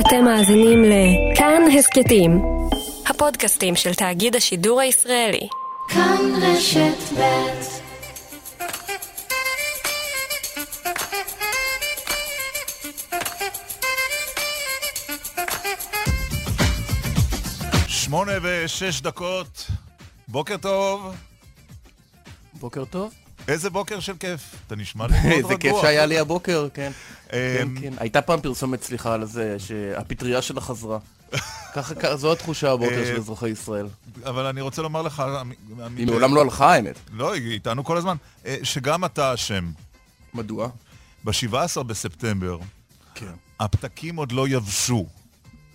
אתם מאזינים לכאן הסכתים, הפודקאסטים של תאגיד השידור הישראלי. כאן רשת ב' שמונה ושש דקות, בוקר טוב. בוקר טוב. איזה בוקר של כיף. אתה נשמע לי מאוד רגוע. איזה כיף שהיה לי הבוקר, כן. כן, אמ, כן. הייתה פעם פרסומת, סליחה, על זה, שהפטריה שלה חזרה. ככה, זו התחושה הבוקר של אה, אזרחי ישראל. אבל אני רוצה לומר לך... היא מעולם לא הלכה, האמת. לא, היא איתנו כל הזמן. אה, שגם אתה אשם. מדוע? ב-17 בספטמבר, כן. הפתקים עוד לא יבשו.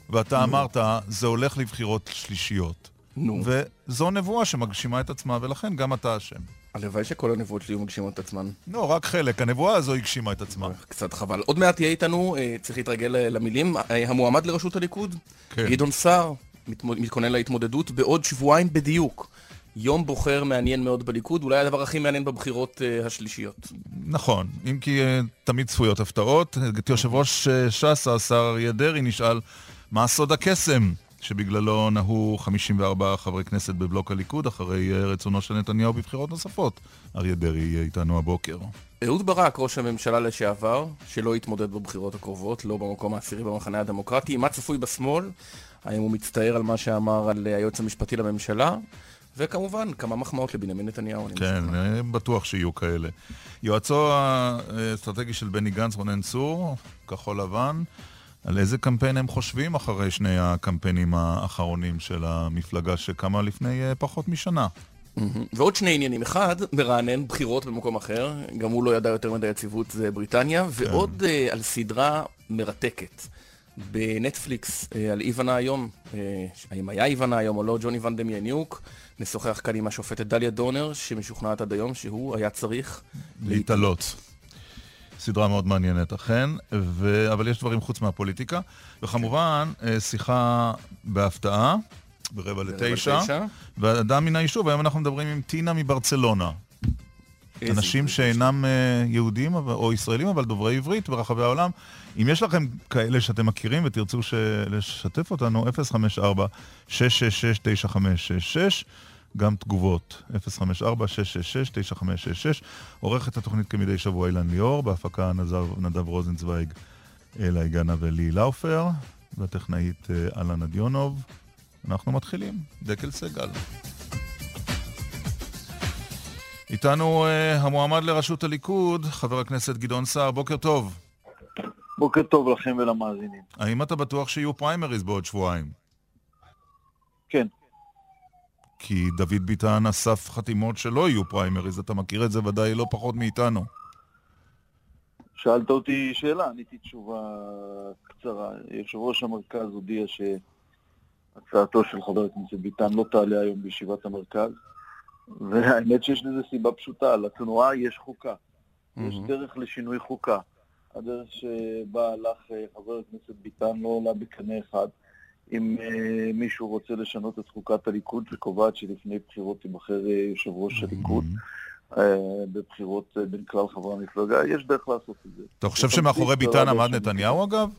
ואתה אמרת, זה הולך לבחירות שלישיות. נו. וזו נבואה שמגשימה את עצמה, ולכן גם אתה אשם. הלוואי שכל הנבואות שלי מגשימות את עצמן. לא, רק חלק. הנבואה הזו הגשימה את עצמה. קצת חבל. עוד מעט יהיה איתנו, אה, צריך להתרגל אה, למילים, אה, המועמד לראשות הליכוד, כן. גדעון סער, מתכונן להתמודדות בעוד שבועיים בדיוק. יום בוחר מעניין מאוד בליכוד, אולי הדבר הכי מעניין בבחירות אה, השלישיות. נכון, אם כי אה, תמיד צפויות הפתעות. את יושב ראש אה, ש"ס, השר אריה דרעי, נשאל מה סוד הקסם שבגללו נהו 54 חברי כנסת בבלוק הליכוד אחרי אה, רצונו של נתניהו בבחירות נוספות. אריה דרעי יהיה איתנו הבוקר. אהוד ברק, ראש הממשלה לשעבר, שלא יתמודד בבחירות הקרובות, לא במקום העשירי במחנה הדמוקרטי, מה צפוי בשמאל? האם הוא מצטער על מה שאמר על אה, היועץ המשפטי לממשלה? וכמובן, כמה מחמאות לבנימין נתניהו. כן. אה, בטוח שיהיו כאלה. יועצו האסטרטגי של בני גנץ, רונן צור, כחול לבן, על איזה קמפיין הם חושבים אחרי שני הקמפיינים האחרונים של המפלגה שקמה לפני אה, פחות משנה. ועוד שני עניינים. אחד, מרענן, בחירות במקום אחר, גם הוא לא ידע יותר מדי יציבות, זה בריטניה, ועוד אה, על סדרה מרתקת. בנטפליקס, אה, על איוונה היום, האם היה איוונה היום או לא, ג'וני ון דמיאניוק, נשוחח כאן עם השופטת דליה דורנר, שמשוכנעת עד היום שהוא היה צריך להתעלות. סדרה מאוד מעניינת, אכן, ו... אבל יש דברים חוץ מהפוליטיקה. וכמובן, אה, שיחה בהפתעה, ברבע לתשע. ואדם מן היישוב, היום אנחנו מדברים עם טינה מברצלונה. אנשים. שאינם אה, יהודים או ישראלים, אבל דוברי עברית ברחבי העולם. אם יש לכם כאלה שאתם מכירים ותרצו. לשתף אותנו, 054-666-9566, גם תגובות, 054-666-9566. עורכת התוכנית כמדי שבוע אילן ליאור, בהפקה נזר, נדב רוזנצוויג, אלה גנה ולי לאופר, והטכנאית אה, אלה נדיונוב. אנחנו מתחילים, דקל סגל. איתנו uh, המועמד לראשות הליכוד, חבר הכנסת גדעון סער, בוקר טוב. בוקר טוב לכם ולמאזינים. האם אתה בטוח שיהיו פריימריז בעוד שבועיים? כן, כי דוד ביטן אסף חתימות שלא יהיו פריימריז, אתה מכיר את זה ודאי לא פחות מאיתנו. שאלת אותי שאלה, עניתי תשובה קצרה. יושב ראש המרכז הודיע שהצעתו של חבר הכנסת ביטן לא תעלה היום בישיבת המרכז, והאמת שיש לזה סיבה פשוטה, לתנועה יש חוקה. יש מהמם. דרך לשינוי חוקה. הדרך שבה הלך אה, חבר הכנסת ביטן לא עולה בקנה אחד. אם אה, מישהו רוצה לשנות את חוקת הליכוד שקובעת שלפני בחירות ייבחר אה, יושב ראש הליכוד, אה, בבחירות אה, בין כלל חברי המפלגה, יש דרך לעשות את זה. אתה חושב שמאחורי ביטן עמד נתניהו אגב?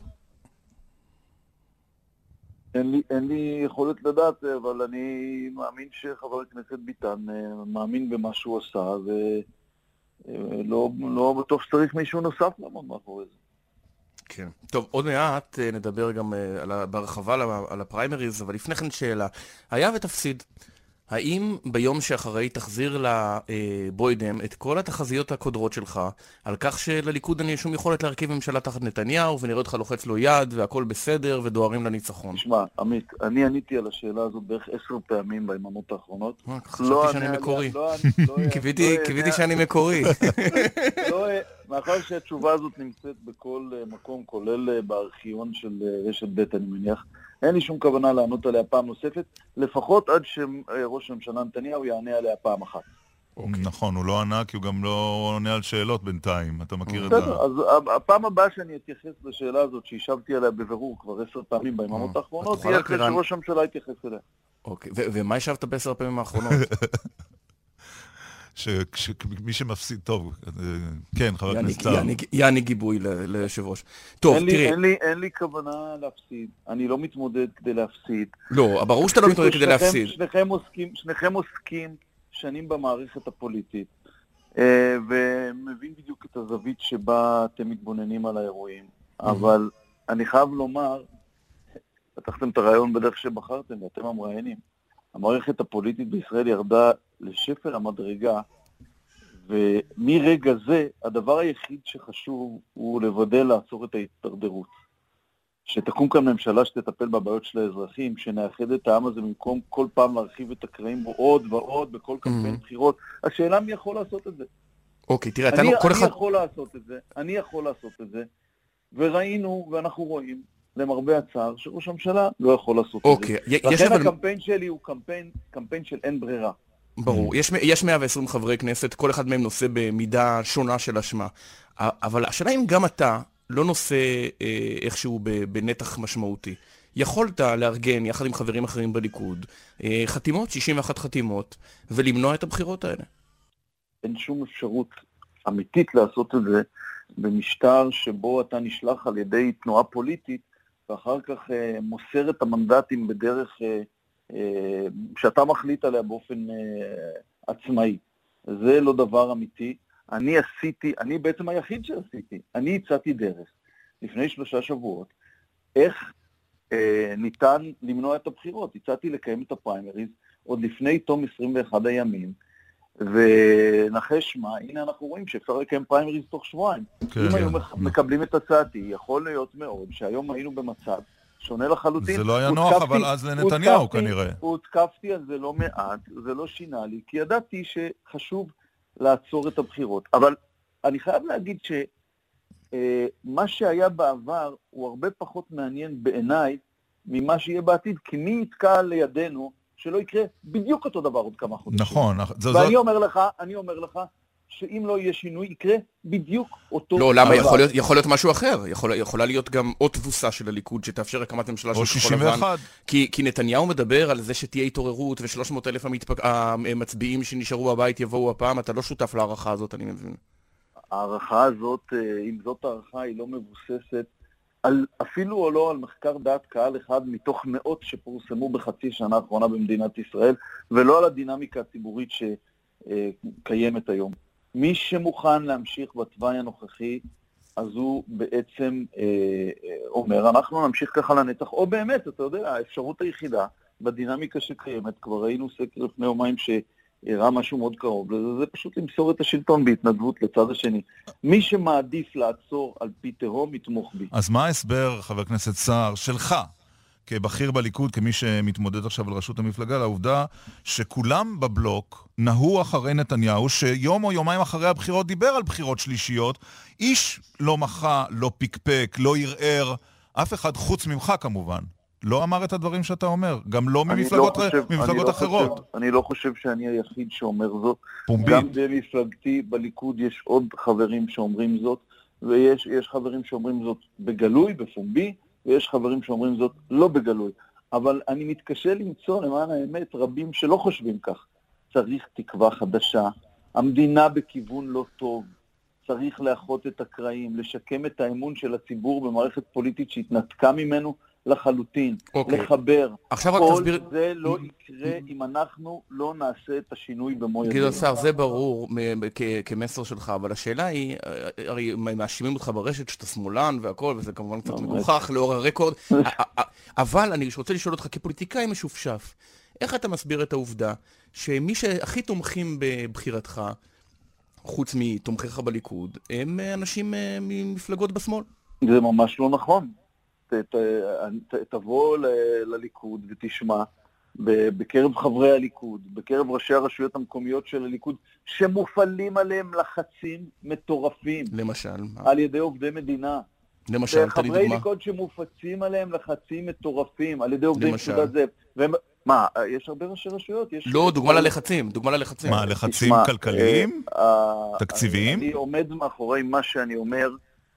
אין לי, אין לי יכולת לדעת, אבל אני מאמין שחבר הכנסת ביטן מאמין במה שהוא עשה, ולא לא בטוח שצריך מישהו נוסף לעמוד מאחורי זה. כן. טוב, עוד מעט אה, נדבר גם אה, בהרחבה על הפריימריז, אבל לפני כן שאלה. היה ותפסיד, האם ביום שאחרי תחזיר לבוידם את כל התחזיות הקודרות שלך על כך שלליכוד אין שום יכולת להרכיב ממשלה תחת נתניהו ונראה אותך לוחץ לו יד והכל בסדר ודוהרים לניצחון? תשמע, עמית, אני עניתי על השאלה הזאת בערך עשר פעמים ביממות האחרונות. אה, לא חשבתי שאני מקורי. קיוויתי שאני מקורי. לא, אה, מאחר שהתשובה הזאת נמצאת בכל אה, מקום, כולל אה, בארכיון של אה, רשת ב', אני מניח, אין לי שום כוונה לענות עליה פעם נוספת, לפחות עד שראש הממשלה נתניהו יענה עליה פעם אחת. נכון, הוא לא ענה כי הוא גם לא עונה על שאלות בינתיים, אתה מכיר את זה. בסדר, אז הפעם הבאה שאני אתייחס לשאלה הזאת, שהשבתי עליה בבירור כבר עשר פעמים ביממות אה, האחרונות, תהיה אחרי שראש הממשלה יתייחס אליה. אוקיי, ומה השבת בעשר הפעמים האחרונות? שמי שמפסיד, טוב, אה, כן, חבר הכנסת סער. יעני גיבוי ליושב ראש. טוב, אין תראי. לי, אין, לי, אין לי כוונה להפסיד, אני לא מתמודד כדי להפסיד. לא, ברור שאתה לא מתמודד כדי להפסיד. שניכם עוסקים, שניכם עוסקים שנים במערכת הפוליטית, אה, ומבין בדיוק את הזווית שבה אתם מתבוננים על האירועים, אבל אני חייב לומר, פתחתם את הרעיון בדרך שבחרתם, ואתם המראיינים. המערכת הפוליטית בישראל ירדה לשפל המדרגה, ומרגע זה, הדבר היחיד שחשוב הוא לוודא לעצור את ההתדרדרות. שתקום כאן ממשלה שתטפל בבעיות של האזרחים, שנאחד את העם הזה במקום כל פעם להרחיב את הקרעים בו עוד ועוד בכל קמפיין בחירות. השאלה מי יכול לעשות את זה. אוקיי, תראה, אתה אני, כל אני אחד... יכול לעשות את זה, אני יכול לעשות את זה, וראינו ואנחנו רואים, למרבה הצער, שראש הממשלה לא יכול לעשות את אוקיי, זה. י- יש לכן אבל... הקמפיין שלי הוא קמפיין, קמפיין של אין ברירה. ברור, יש, יש 120 חברי כנסת, כל אחד מהם נושא במידה שונה של אשמה. אבל השאלה אם גם אתה לא נושא אה, איכשהו ב- בנתח משמעותי. יכולת לארגן, יחד עם חברים אחרים בליכוד, אה, חתימות, 61 חתימות, ולמנוע את הבחירות האלה. אין שום אפשרות אמיתית לעשות את זה במשטר שבו אתה נשלח על ידי תנועה פוליטית, ואחר כך אה, מוסר את המנדטים בדרך אה, שאתה מחליט עליה באופן אה, עצמאי. זה לא דבר אמיתי. אני עשיתי, אני בעצם היחיד שעשיתי, אני הצעתי דרך לפני שלושה שבועות, איך אה, ניתן למנוע את הבחירות. הצעתי לקיים את הפריימריז עוד לפני תום 21 הימים, ונחש מה, הנה אנחנו רואים שאפשר לקיים פריימריז תוך שבועיים. כן, אם. היו מק- מקבלים את הצעתי, יכול להיות מאוד שהיום היינו במצב שונה לחלוטין. זה לא היה נוח, הותקפתי- אבל אז לנתניהו הותקפתי- כנראה. הותקפתי על זה לא מעט, זה לא שינה לי, כי ידעתי שחשוב לעצור את הבחירות. אבל אני חייב להגיד שמה שהיה בעבר הוא הרבה פחות מעניין בעיניי ממה שיהיה בעתיד, כי מי יתקע לידינו שלא יקרה בדיוק אותו דבר עוד כמה חודשים. נכון, זו- ואני זאת- אומר לך, אני אומר לך, שאם לא יהיה שינוי, יקרה בדיוק אותו לא, למה? דבר. יכול להיות, יכול להיות משהו אחר. יכול, יכולה להיות גם עוד תבוסה של הליכוד שתאפשר הקמת ממשלה של כחול לבן. 61. כי, כי נתניהו מדבר על זה שתהיה התעוררות ו-300 אלף המתפק... המצביעים שנשארו בבית יבואו הפעם. אתה לא שותף להערכה הזאת, אני מבין. ההערכה הזאת, אה, אם זאת הערכה, היא לא מבוססת על, אפילו או לא על מחקר דעת קהל אחד מתוך מאות שפורסמו בחצי שנה האחרונה במדינת ישראל, ולא על הדינמיקה הציבורית שקיימת היום. מי שמוכן להמשיך בתוואי הנוכחי, אז הוא בעצם אה, אה, אומר, אנחנו נמשיך ככה לנצח, או באמת, אתה יודע, האפשרות היחידה בדינמיקה שקיימת, כבר ראינו סקר לפני יומיים שהראה משהו מאוד קרוב לזה, זה פשוט למסור את השלטון בהתנדבות לצד השני. מי שמעדיף לעצור על פי תהום, יתמוך בי. אז מה ההסבר, חבר הכנסת סער, שלך, כבכיר בליכוד, כמי שמתמודד עכשיו על ראשות המפלגה, לעובדה שכולם בבלוק נהו אחרי נתניהו, שיום או יומיים אחרי הבחירות דיבר על בחירות שלישיות, איש לא מחה, לא פקפק, לא ערער, אף אחד חוץ ממך כמובן. לא אמר את הדברים שאתה אומר, גם לא אני ממפלגות, לא חושב- ממפלגות אני לא אחרות. חושב, אני לא חושב שאני היחיד שאומר זאת. פומבית. גם במפלגתי, בליכוד, יש עוד חברים שאומרים זאת, ויש יש חברים שאומרים זאת בגלוי, בפומבי, ויש חברים שאומרים זאת לא בגלוי. אבל אני מתקשה למצוא, למען האמת, רבים שלא חושבים כך. צריך תקווה חדשה, המדינה בכיוון לא טוב, צריך לאחות את הקרעים, לשקם את האמון של הציבור במערכת פוליטית שהתנתקה ממנו לחלוטין, אוקיי. לחבר. עכשיו רק כל תסביר... זה לא יקרה אם אנחנו לא נעשה את השינוי במו ידינו. גדעון סער, זה ברור כמסר שלך, אבל השאלה היא, אה, הרי מאשימים אותך ברשת שאתה שמאלן והכל, וזה כמובן קצת מגוחך לאור הרקורד, אבל אני רוצה לשאול אותך, כפוליטיקאי משופשף, איך אתה מסביר את העובדה שמי שהכי תומכים בבחירתך, חוץ מתומכיך בליכוד, הם אנשים אה, ממפלגות בשמאל? זה ממש לא נכון. ת, ת, ת, תבוא ל, לליכוד ותשמע ב- בקרב חברי הליכוד, בקרב ראשי הרשויות המקומיות של הליכוד, שמופעלים עליהם לחצים מטורפים למשל, מה? על ידי עובדי מדינה. למשל, תן לי חברי דוגמה. ליכוד שמופצים עליהם לחצים מטורפים על ידי עובדי למשל. פקודת זאב. והם, מה, יש הרבה ראשי רשויות? יש... לא, דוגמה ללחצים, דוגמה ללחצים. מה, לחצים תשמע, כלכליים? אה, תקציביים? אני עומד מאחורי מה שאני אומר,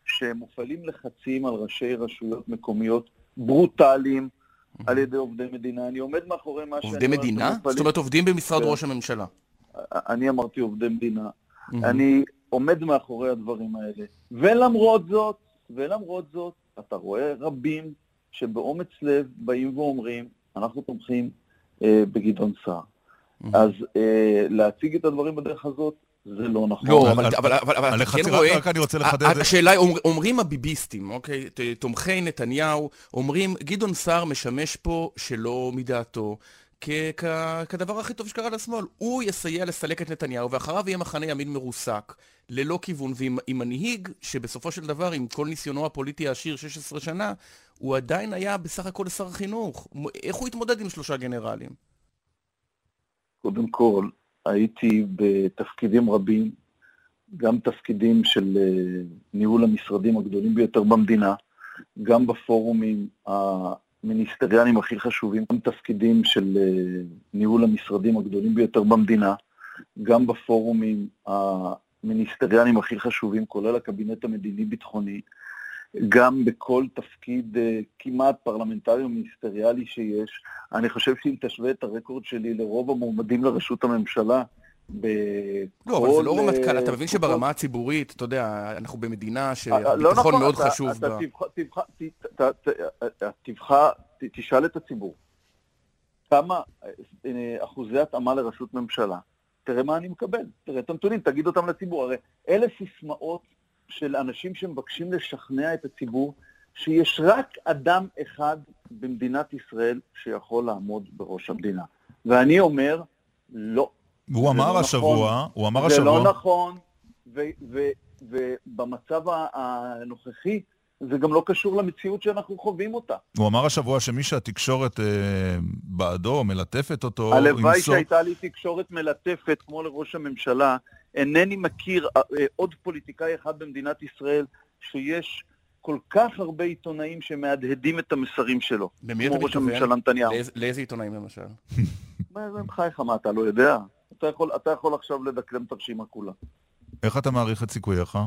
שמופעלים לחצים על ראשי רשויות מקומיות ברוטליים על ידי עובדי מדינה. אני עומד מאחורי מה שאני אומר. עובדי מדינה? זאת אומרת, עובדים במשרד כן. ראש הממשלה. אני אמרתי עובדי מדינה. אני עומד מאחורי הדברים האלה. ולמרות זאת, ולמרות זאת, אתה רואה רבים שבאומץ לב באים ואומרים, אנחנו תומכים אה, בגדעון סער. אז אה, להציג את הדברים בדרך הזאת, זה לא נכון. לא, אבל, אבל, אבל, אבל אתה כן רואה... רק אני רוצה לחדד... השאלה היא, אומר, אומרים הביביסטים, אוקיי? תומכי נתניהו, אומרים, גדעון סער משמש פה שלא מדעתו. כ- כ- כדבר הכי טוב שקרה לשמאל. הוא יסייע לסלק את נתניהו, ואחריו יהיה מחנה ימין מרוסק, ללא כיוון, ועם מנהיג שבסופו של דבר, עם כל ניסיונו הפוליטי העשיר 16 שנה, הוא עדיין היה בסך הכל שר החינוך. איך הוא התמודד עם שלושה גנרלים? קודם כל, הייתי בתפקידים רבים, גם תפקידים של אה, ניהול המשרדים הגדולים ביותר במדינה, גם בפורומים המיניסטריאליים הכי חשובים, גם תפקידים של אה, ניהול המשרדים הגדולים ביותר במדינה, גם בפורומים המיניסטריאליים הכי חשובים, כולל הקבינט המדיני-ביטחוני, גם בכל תפקיד uh, כמעט פרלמנטרי או מיניסטריאלי שיש. אני חושב שאם תשווה את הרקורד שלי לרוב המועמדים לראשות הממשלה, בכל... לא, אבל זה לא רמטכ"ל, אתה מבין שברמה הציבורית, אתה יודע, אנחנו במדינה שהביטחון לא נכון, מאוד אתה, חשוב אתה בה. תשאל את הציבור, כמה אה, אחוזי התאמה לראשות ממשלה, תראה מה אני מקבל, תראה את הנתונים, תגיד אותם לציבור. הרי אלה סיסמאות של אנשים שמבקשים לשכנע את הציבור שיש רק אדם אחד במדינת ישראל שיכול לעמוד בראש המדינה. ואני אומר, לא. הוא אמר לא השבוע, נכון, הוא אמר זה השבוע... זה לא נכון, ובמצב הנוכחי, זה גם לא קשור למציאות שאנחנו חווים אותה. הוא אמר השבוע שמי שהתקשורת אה, בעדו, מלטפת אותו, הלוואי ימסור... שהייתה לי תקשורת מלטפת כמו לראש הממשלה, אינני מכיר אה, אה, עוד פוליטיקאי אחד במדינת ישראל שיש כל כך הרבה עיתונאים שמהדהדים את המסרים שלו. למי אתה מתכוון? הממשלה נתניהו. לאיזה, לאיזה עיתונאים למשל? בחייך, מה, אתה לא יודע? אתה יכול, אתה יכול עכשיו לדקלם את הרשימה כולה. איך אתה מעריך את סיכוייך?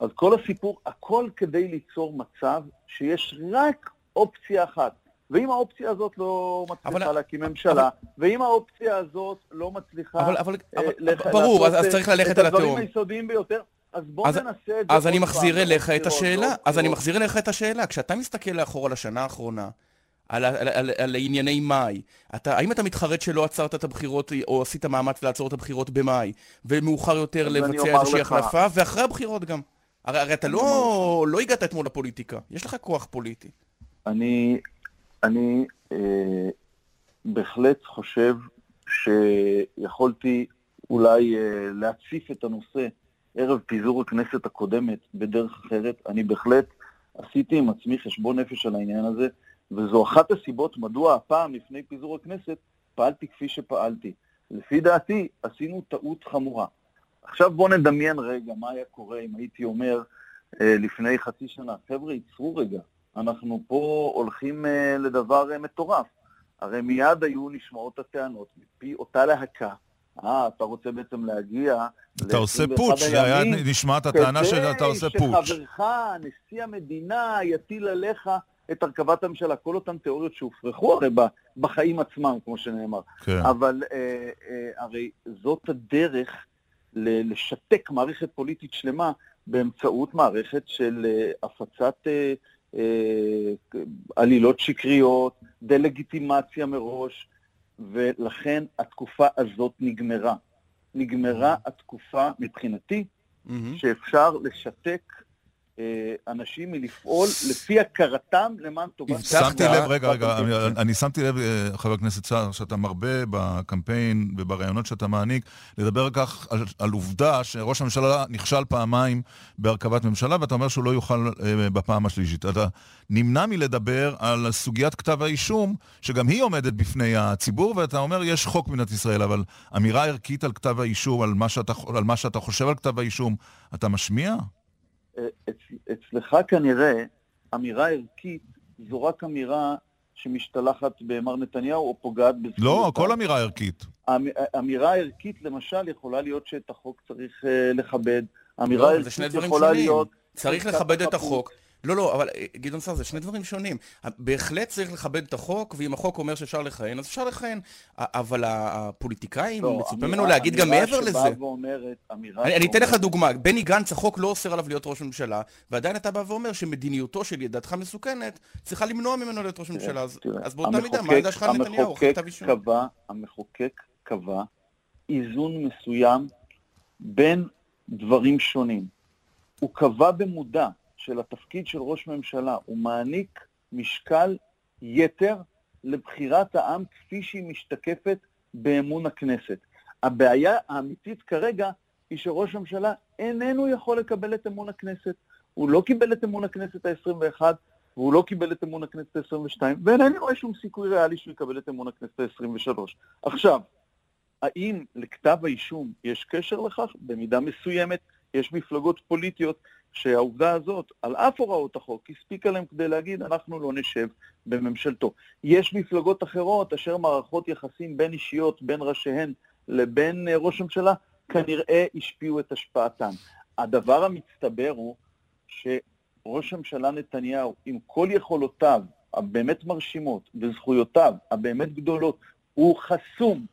אז כל הסיפור, הכל כדי ליצור מצב שיש רק אופציה אחת. ואם האופציה הזאת לא מצליחה אבל, להקים ממשלה, אבל, ואם האופציה הזאת לא מצליחה... אבל, אבל, אה, אבל לח, ברור, אז, אז צריך ללכת על התיאום. את הדברים היסודיים ביותר, אז בואו ננסה את זה אז אני מחזיר אליך את השאלה, אז אני מחזיר אליך את השאלה. כשאתה מסתכל לאחור על השנה האחרונה, על, על, על, על ענייני מאי. אתה, האם אתה מתחרט שלא עצרת את הבחירות, או עשית מאמץ לעצור את הבחירות במאי, ומאוחר יותר לבצע איזושהי החלפה, ואחרי הבחירות גם? הרי, הרי אתה לא, לא הגעת אתמול לפוליטיקה, יש לך כוח פוליטי. אני, אני אה, בהחלט חושב שיכולתי אולי אה, להציף את הנושא ערב פיזור הכנסת הקודמת בדרך אחרת. אני בהחלט עשיתי עם עצמי חשבון נפש על העניין הזה, וזו אחת הסיבות מדוע הפעם לפני פיזור הכנסת פעלתי כפי שפעלתי. לפי דעתי עשינו טעות חמורה. עכשיו בואו נדמיין רגע מה היה קורה אם הייתי אומר אה, לפני חצי שנה, חבר'ה, ייצרו רגע, אנחנו פה הולכים uh, לדבר uh, מטורף. הרי מיד היו נשמעות הטענות מפי אותה להקה. אה, אתה רוצה בעצם להגיע... אתה עושה פוטש, זה היה נשמעת הטענה שאתה עושה פוטש. כדי שחברך, נשיא המדינה, יטיל עליך את הרכבת הממשלה. כל אותן תיאוריות שהופרכו הרי בחיים עצמם, כמו שנאמר. כן. אבל אה, אה, הרי זאת הדרך לשתק מערכת פוליטית שלמה באמצעות מערכת של אה, הפצת... אה, עלילות שקריות, דה-לגיטימציה מראש, ולכן התקופה הזאת נגמרה. נגמרה התקופה, מבחינתי, שאפשר לשתק אנשים מלפעול לפי הכרתם למען טובת... שמתי לב, רגע, רגע, אני שמתי לב, אה, חבר הכנסת סער, שאתה מרבה בקמפיין ובראיונות שאתה מעניק, לדבר על כך, על, על עובדה שראש הממשלה נכשל פעמיים בהרכבת ממשלה, ואתה אומר שהוא לא יוכל אה, בפעם השלישית. אתה נמנע מלדבר על סוגיית כתב האישום, שגם היא עומדת בפני הציבור, ואתה אומר, יש חוק במדינת ישראל, אבל אמירה ערכית על כתב האישום, על מה שאתה, על מה שאתה חושב על כתב האישום, אתה משמיע? אצלך כנראה אמירה ערכית זו רק אמירה שמשתלחת במר נתניהו או פוגעת בזכויות. לא, כל אמירה ערכית. אמ, אמירה ערכית, למשל, יכולה להיות שאת החוק צריך uh, לכבד. אמירה לא, ערכית יכולה להיות... צריך לכבד את החוק. לא, לא, אבל אה, גדעון סער, זה שני דברים שונים. בהחלט צריך לכבד את החוק, ואם החוק אומר שאפשר לכהן, אז אפשר לכהן. אבל הפוליטיקאים, לא, מצופה ממנו להגיד גם מעבר לזה. אמירה שבאה ואומרת, אמירה אני, אני אתן לך דוגמה. בני גנץ, החוק לא אוסר עליו להיות ראש ממשלה, ועדיין אתה בא ואומר שמדיניותו של ידעתך מסוכנת, צריכה למנוע ממנו להיות ראש ממשלה. אז, אז באותה מידה, מה העמדה שלך על נתניהו? המחוקק קבע איזון מסוים בין דברים שונים. הוא קבע במודע שלתפקיד של ראש ממשלה הוא מעניק משקל יתר לבחירת העם כפי שהיא משתקפת באמון הכנסת. הבעיה האמיתית כרגע היא שראש הממשלה איננו יכול לקבל את אמון הכנסת. הוא לא קיבל את אמון הכנסת ה-21, והוא לא קיבל את אמון הכנסת ה-22, ואינני רואה שום סיכוי ריאלי שהוא יקבל את אמון הכנסת ה-23. עכשיו, האם לכתב האישום יש קשר לכך? במידה מסוימת יש מפלגות פוליטיות שהעובדה הזאת, על אף הוראות החוק, הספיקה להם כדי להגיד, אנחנו לא נשב בממשלתו. יש מפלגות אחרות אשר מערכות יחסים בין אישיות, בין ראשיהן לבין אה, ראש הממשלה, כנראה השפיעו את השפעתן. הדבר המצטבר הוא שראש הממשלה נתניהו, עם כל יכולותיו הבאמת מרשימות וזכויותיו הבאמת גדולות, הוא חסום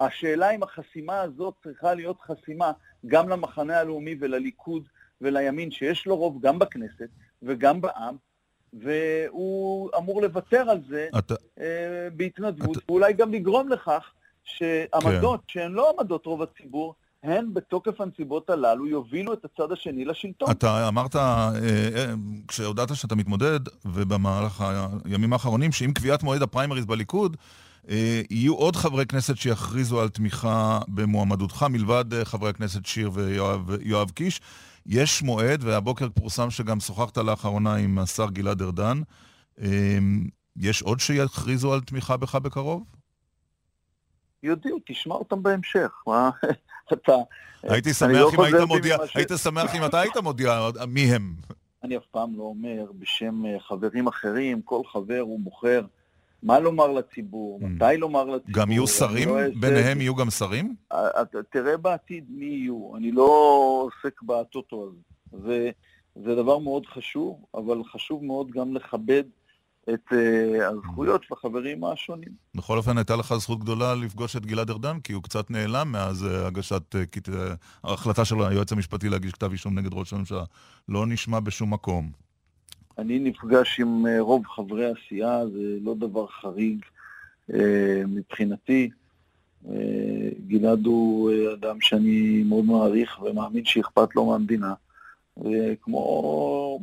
השאלה אם החסימה הזאת צריכה להיות חסימה גם למחנה הלאומי ולליכוד ולימין, שיש לו רוב גם בכנסת וגם בעם, והוא אמור לוותר על זה אתה... אה, בהתנדבות, אתה... ואולי גם לגרום לכך שעמדות כן. שהן לא עמדות רוב הציבור, הן בתוקף הנסיבות הללו יובילו את הצד השני לשלטון. אתה אמרת, אה, אה, כשהודעת שאתה מתמודד, ובמהלך הימים האחרונים, שעם קביעת מועד הפריימריז בליכוד, אה, יהיו עוד חברי כנסת שיכריזו על תמיכה במועמדותך, מלבד אה, חברי הכנסת שיר ויואב קיש. יש מועד, והבוקר פורסם שגם שוחחת לאחרונה עם השר גלעד ארדן. אה, יש עוד שיכריזו על תמיכה בך בקרוב? יודיעו, תשמע אותם בהמשך. מה, אתה... הייתי שמח לא אם היית מודיע, היית שמח אם אתה היית מודיע מי הם. אני אף פעם לא אומר בשם חברים אחרים, כל חבר הוא מוכר מה לומר לציבור, mm. מתי לומר לציבור. גם יהיו שרים? לא ביניהם יהיו גם שרים? תראה בעתיד מי יהיו. אני לא עוסק בטוטו הזה. זה, זה דבר מאוד חשוב, אבל חשוב מאוד גם לכבד את uh, הזכויות של החברים השונים. בכל אופן, הייתה לך זכות גדולה לפגוש את גלעד ארדן, כי הוא קצת נעלם מאז uh, הגשת uh, ההחלטה של היועץ המשפטי להגיש כתב אישום נגד ראש הממשלה. לא נשמע בשום מקום. אני נפגש עם אה, רוב חברי הסיעה, זה לא דבר חריג אה, מבחינתי. אה, גלעד הוא אדם שאני מאוד מעריך ומאמין שאכפת לו מהמדינה. וכמו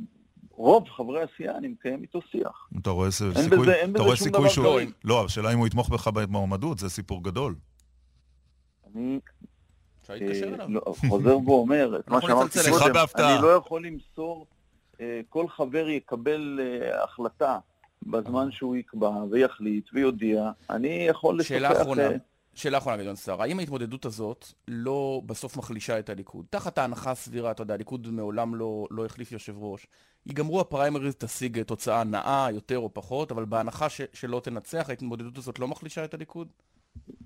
רוב חברי הסיעה, אני מקיים איתו שיח. אתה רואה סיכוי, אין אתה רואה סיכוי שהוא... לא, השאלה אם הוא יתמוך בך במועמדות, זה סיפור גדול. אני... לא, חוזר ואומר את מה שאמרתי קודם, אני לא יכול למסור אה, כל חבר יקבל אה, החלטה בזמן שהוא יקבע ויחליט ויודיע. אני יכול לשוחח... שאלה אחרונה. אה, שאלה אחרונה, גדעון סער, האם ההתמודדות הזאת לא בסוף מחלישה את הליכוד? תחת ההנחה הסבירה, אתה יודע, הליכוד מעולם לא, לא החליף יושב ראש. ייגמרו הפריימריז, תשיג תוצאה נאה, יותר או פחות, אבל בהנחה ש, שלא תנצח, ההתמודדות הזאת לא מחלישה את הליכוד?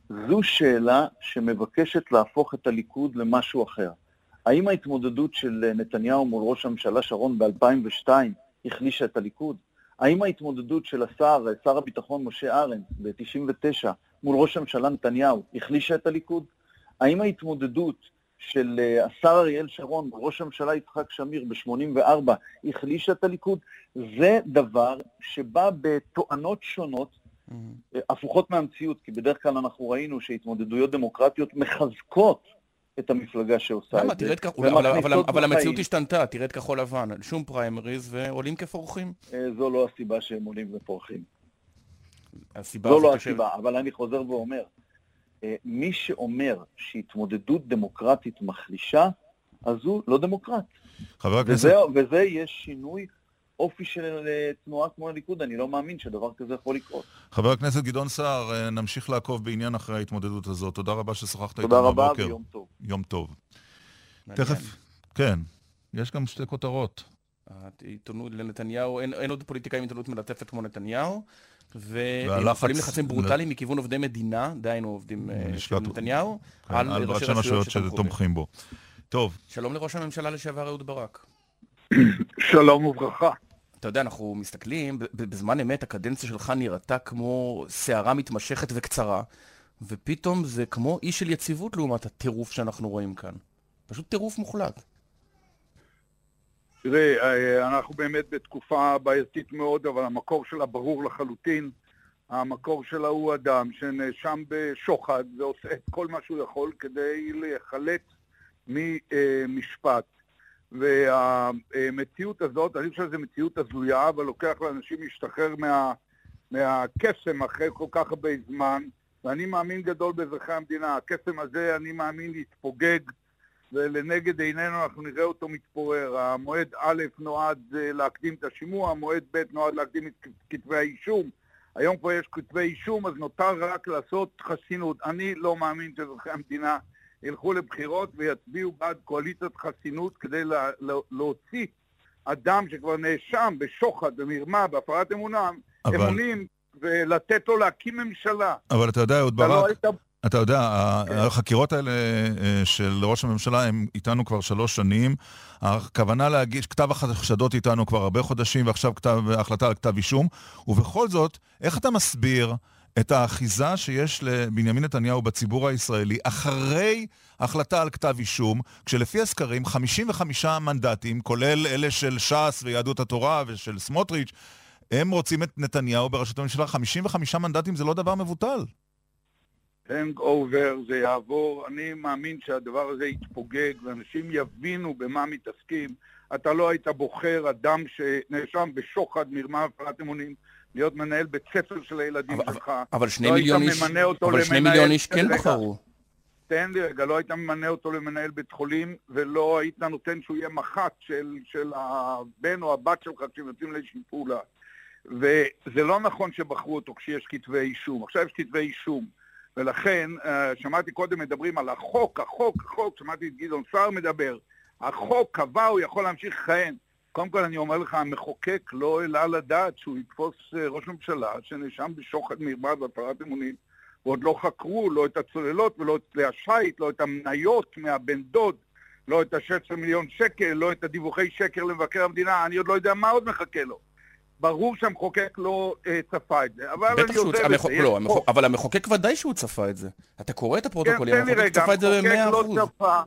זו שאלה שמבקשת להפוך את הליכוד למשהו אחר. האם ההתמודדות של נתניהו מול ראש הממשלה שרון ב-2002 החלישה את הליכוד? האם ההתמודדות של השר, שר הביטחון משה ארנס ב-99 מול ראש הממשלה נתניהו החלישה את הליכוד? האם ההתמודדות של אה, השר אריאל שרון וראש הממשלה יצחק שמיר ב-84 החלישה את הליכוד? זה דבר שבא בתואנות שונות, mm-hmm. הפוכות מהמציאות, כי בדרך כלל אנחנו ראינו שהתמודדויות דמוקרטיות מחזקות את המפלגה שעושה למה? את זה. אבל, אבל, אבל המציאות השתנתה, תראה את כחול לבן, שום פריימריז ועולים כפורחים. אה, זו לא הסיבה שהם עולים ופורחים. הסיבה זו לא הסיבה, אבל אני חוזר ואומר, אה, מי שאומר שהתמודדות דמוקרטית מחלישה, אז הוא לא דמוקרט. חבר הכנסת... וזה, וזה יש שינוי אופי של אה, תנועה כמו הליכוד, אני לא מאמין שדבר כזה יכול לקרות. חבר הכנסת גדעון סער, אה, נמשיך לעקוב בעניין אחרי ההתמודדות הזאת. תודה רבה ששוחחת איתנו בבוקר. תודה רבה ויום טוב. יום טוב. תכף, כן, יש גם שתי כותרות. העיתונות לנתניהו, אין, אין עוד פוליטיקאים עם עיתונות מלטפת כמו נתניהו, ומפעלים לחצים ברוטליים מכיוון עובדי מדינה, דהיינו עובדים אה, של נתניהו, כן, על ראשי רשויות שתומכים בו. טוב. שלום לראש הממשלה לשעבר אהוד ברק. שלום וברכה. אתה יודע, אנחנו מסתכלים, בזמן אמת הקדנציה שלך נראתה כמו סערה מתמשכת וקצרה, ופתאום זה כמו אי של יציבות לעומת הטירוף שאנחנו רואים כאן. פשוט טירוף מוחלט. תראה, אה, אנחנו באמת בתקופה בעייתית מאוד, אבל המקור שלה ברור לחלוטין. המקור שלה הוא אדם שנאשם בשוחד ועושה את כל מה שהוא יכול כדי להיחלץ ממשפט. והמציאות הזאת, אני חושב שזו מציאות הזויה, אבל לוקח לאנשים להשתחרר מה, מהקסם אחרי כל כך הרבה זמן, ואני מאמין גדול באזרחי המדינה. הקסם הזה, אני מאמין, יתפוגג, ולנגד עינינו אנחנו נראה אותו מתפורר. המועד א' נועד אה, להקדים את השימוע, המועד ב' נועד להקדים את כתבי האישום. היום כבר יש כתבי אישום, אז נותר רק לעשות חסינות. אני לא מאמין שאזרחי המדינה ילכו לבחירות ויצביעו בעד קואליציית חסינות כדי לה, לה, להוציא אדם שכבר נאשם בשוחד, במרמה, בהפרת אמונם, אבל... אמונים, ולתת לו להקים ממשלה. אבל אתה יודע, אהוד לא ברק, לא היית... אתה יודע, כן. החקירות האלה אה, של ראש הממשלה הם איתנו כבר שלוש שנים. הכוונה להגיש כתב החשדות איתנו כבר הרבה חודשים, ועכשיו כתב, החלטה על כתב אישום. ובכל זאת, איך אתה מסביר את האחיזה שיש לבנימין נתניהו בציבור הישראלי אחרי החלטה על כתב אישום, כשלפי הסקרים 55 מנדטים, כולל אלה של ש"ס ויהדות התורה ושל סמוטריץ', הם רוצים את נתניהו בראשות הממשלה. 55 מנדטים זה לא דבר מבוטל. hangover, זה יעבור. אני מאמין שהדבר הזה יתפוגג ואנשים יבינו במה מתעסקים. אתה לא היית בוחר אדם שנאשם בשוחד, מרמה, הפרעת אמונים. להיות מנהל בית ספר של הילדים אבל, שלך. אבל שני לא מיליון איש, אבל שני מיליון איש כן בחרו. תן לי רגע, לא היית ממנה אותו למנהל בית חולים, ולא היית נותן שהוא יהיה מח"ט של, של הבן או הבת שלך כשהם יוצאים לאיזושהי פעולה. וזה לא נכון שבחרו אותו כשיש כתבי אישום. עכשיו יש כתבי אישום. ולכן, אה, שמעתי קודם מדברים על החוק, החוק, החוק, שמעתי את גדעון סער מדבר. החוק קבע, הוא יכול להמשיך לכהן. קודם כל אני אומר לך, המחוקק לא העלה לדעת שהוא יתפוס אה, ראש ממשלה שנאשם בשוחד מרמה והפרת אמונים, ועוד לא חקרו לא את הצוללות ולא את כלי השיט, לא את המניות מהבן דוד, לא את ה-16 מיליון שקל, לא את הדיווחי שקר למבקר המדינה, אני עוד לא יודע מה עוד מחכה לו. ברור שהמחוקק לא אה, צפה את זה, אבל אני עוזר לזה. המח... לא, המח... אבל המחוקק ודאי שהוא צפה את זה. אתה קורא את הפרוטוקולים, כן, המחוקק צפה את זה ב-100%. לא צפה,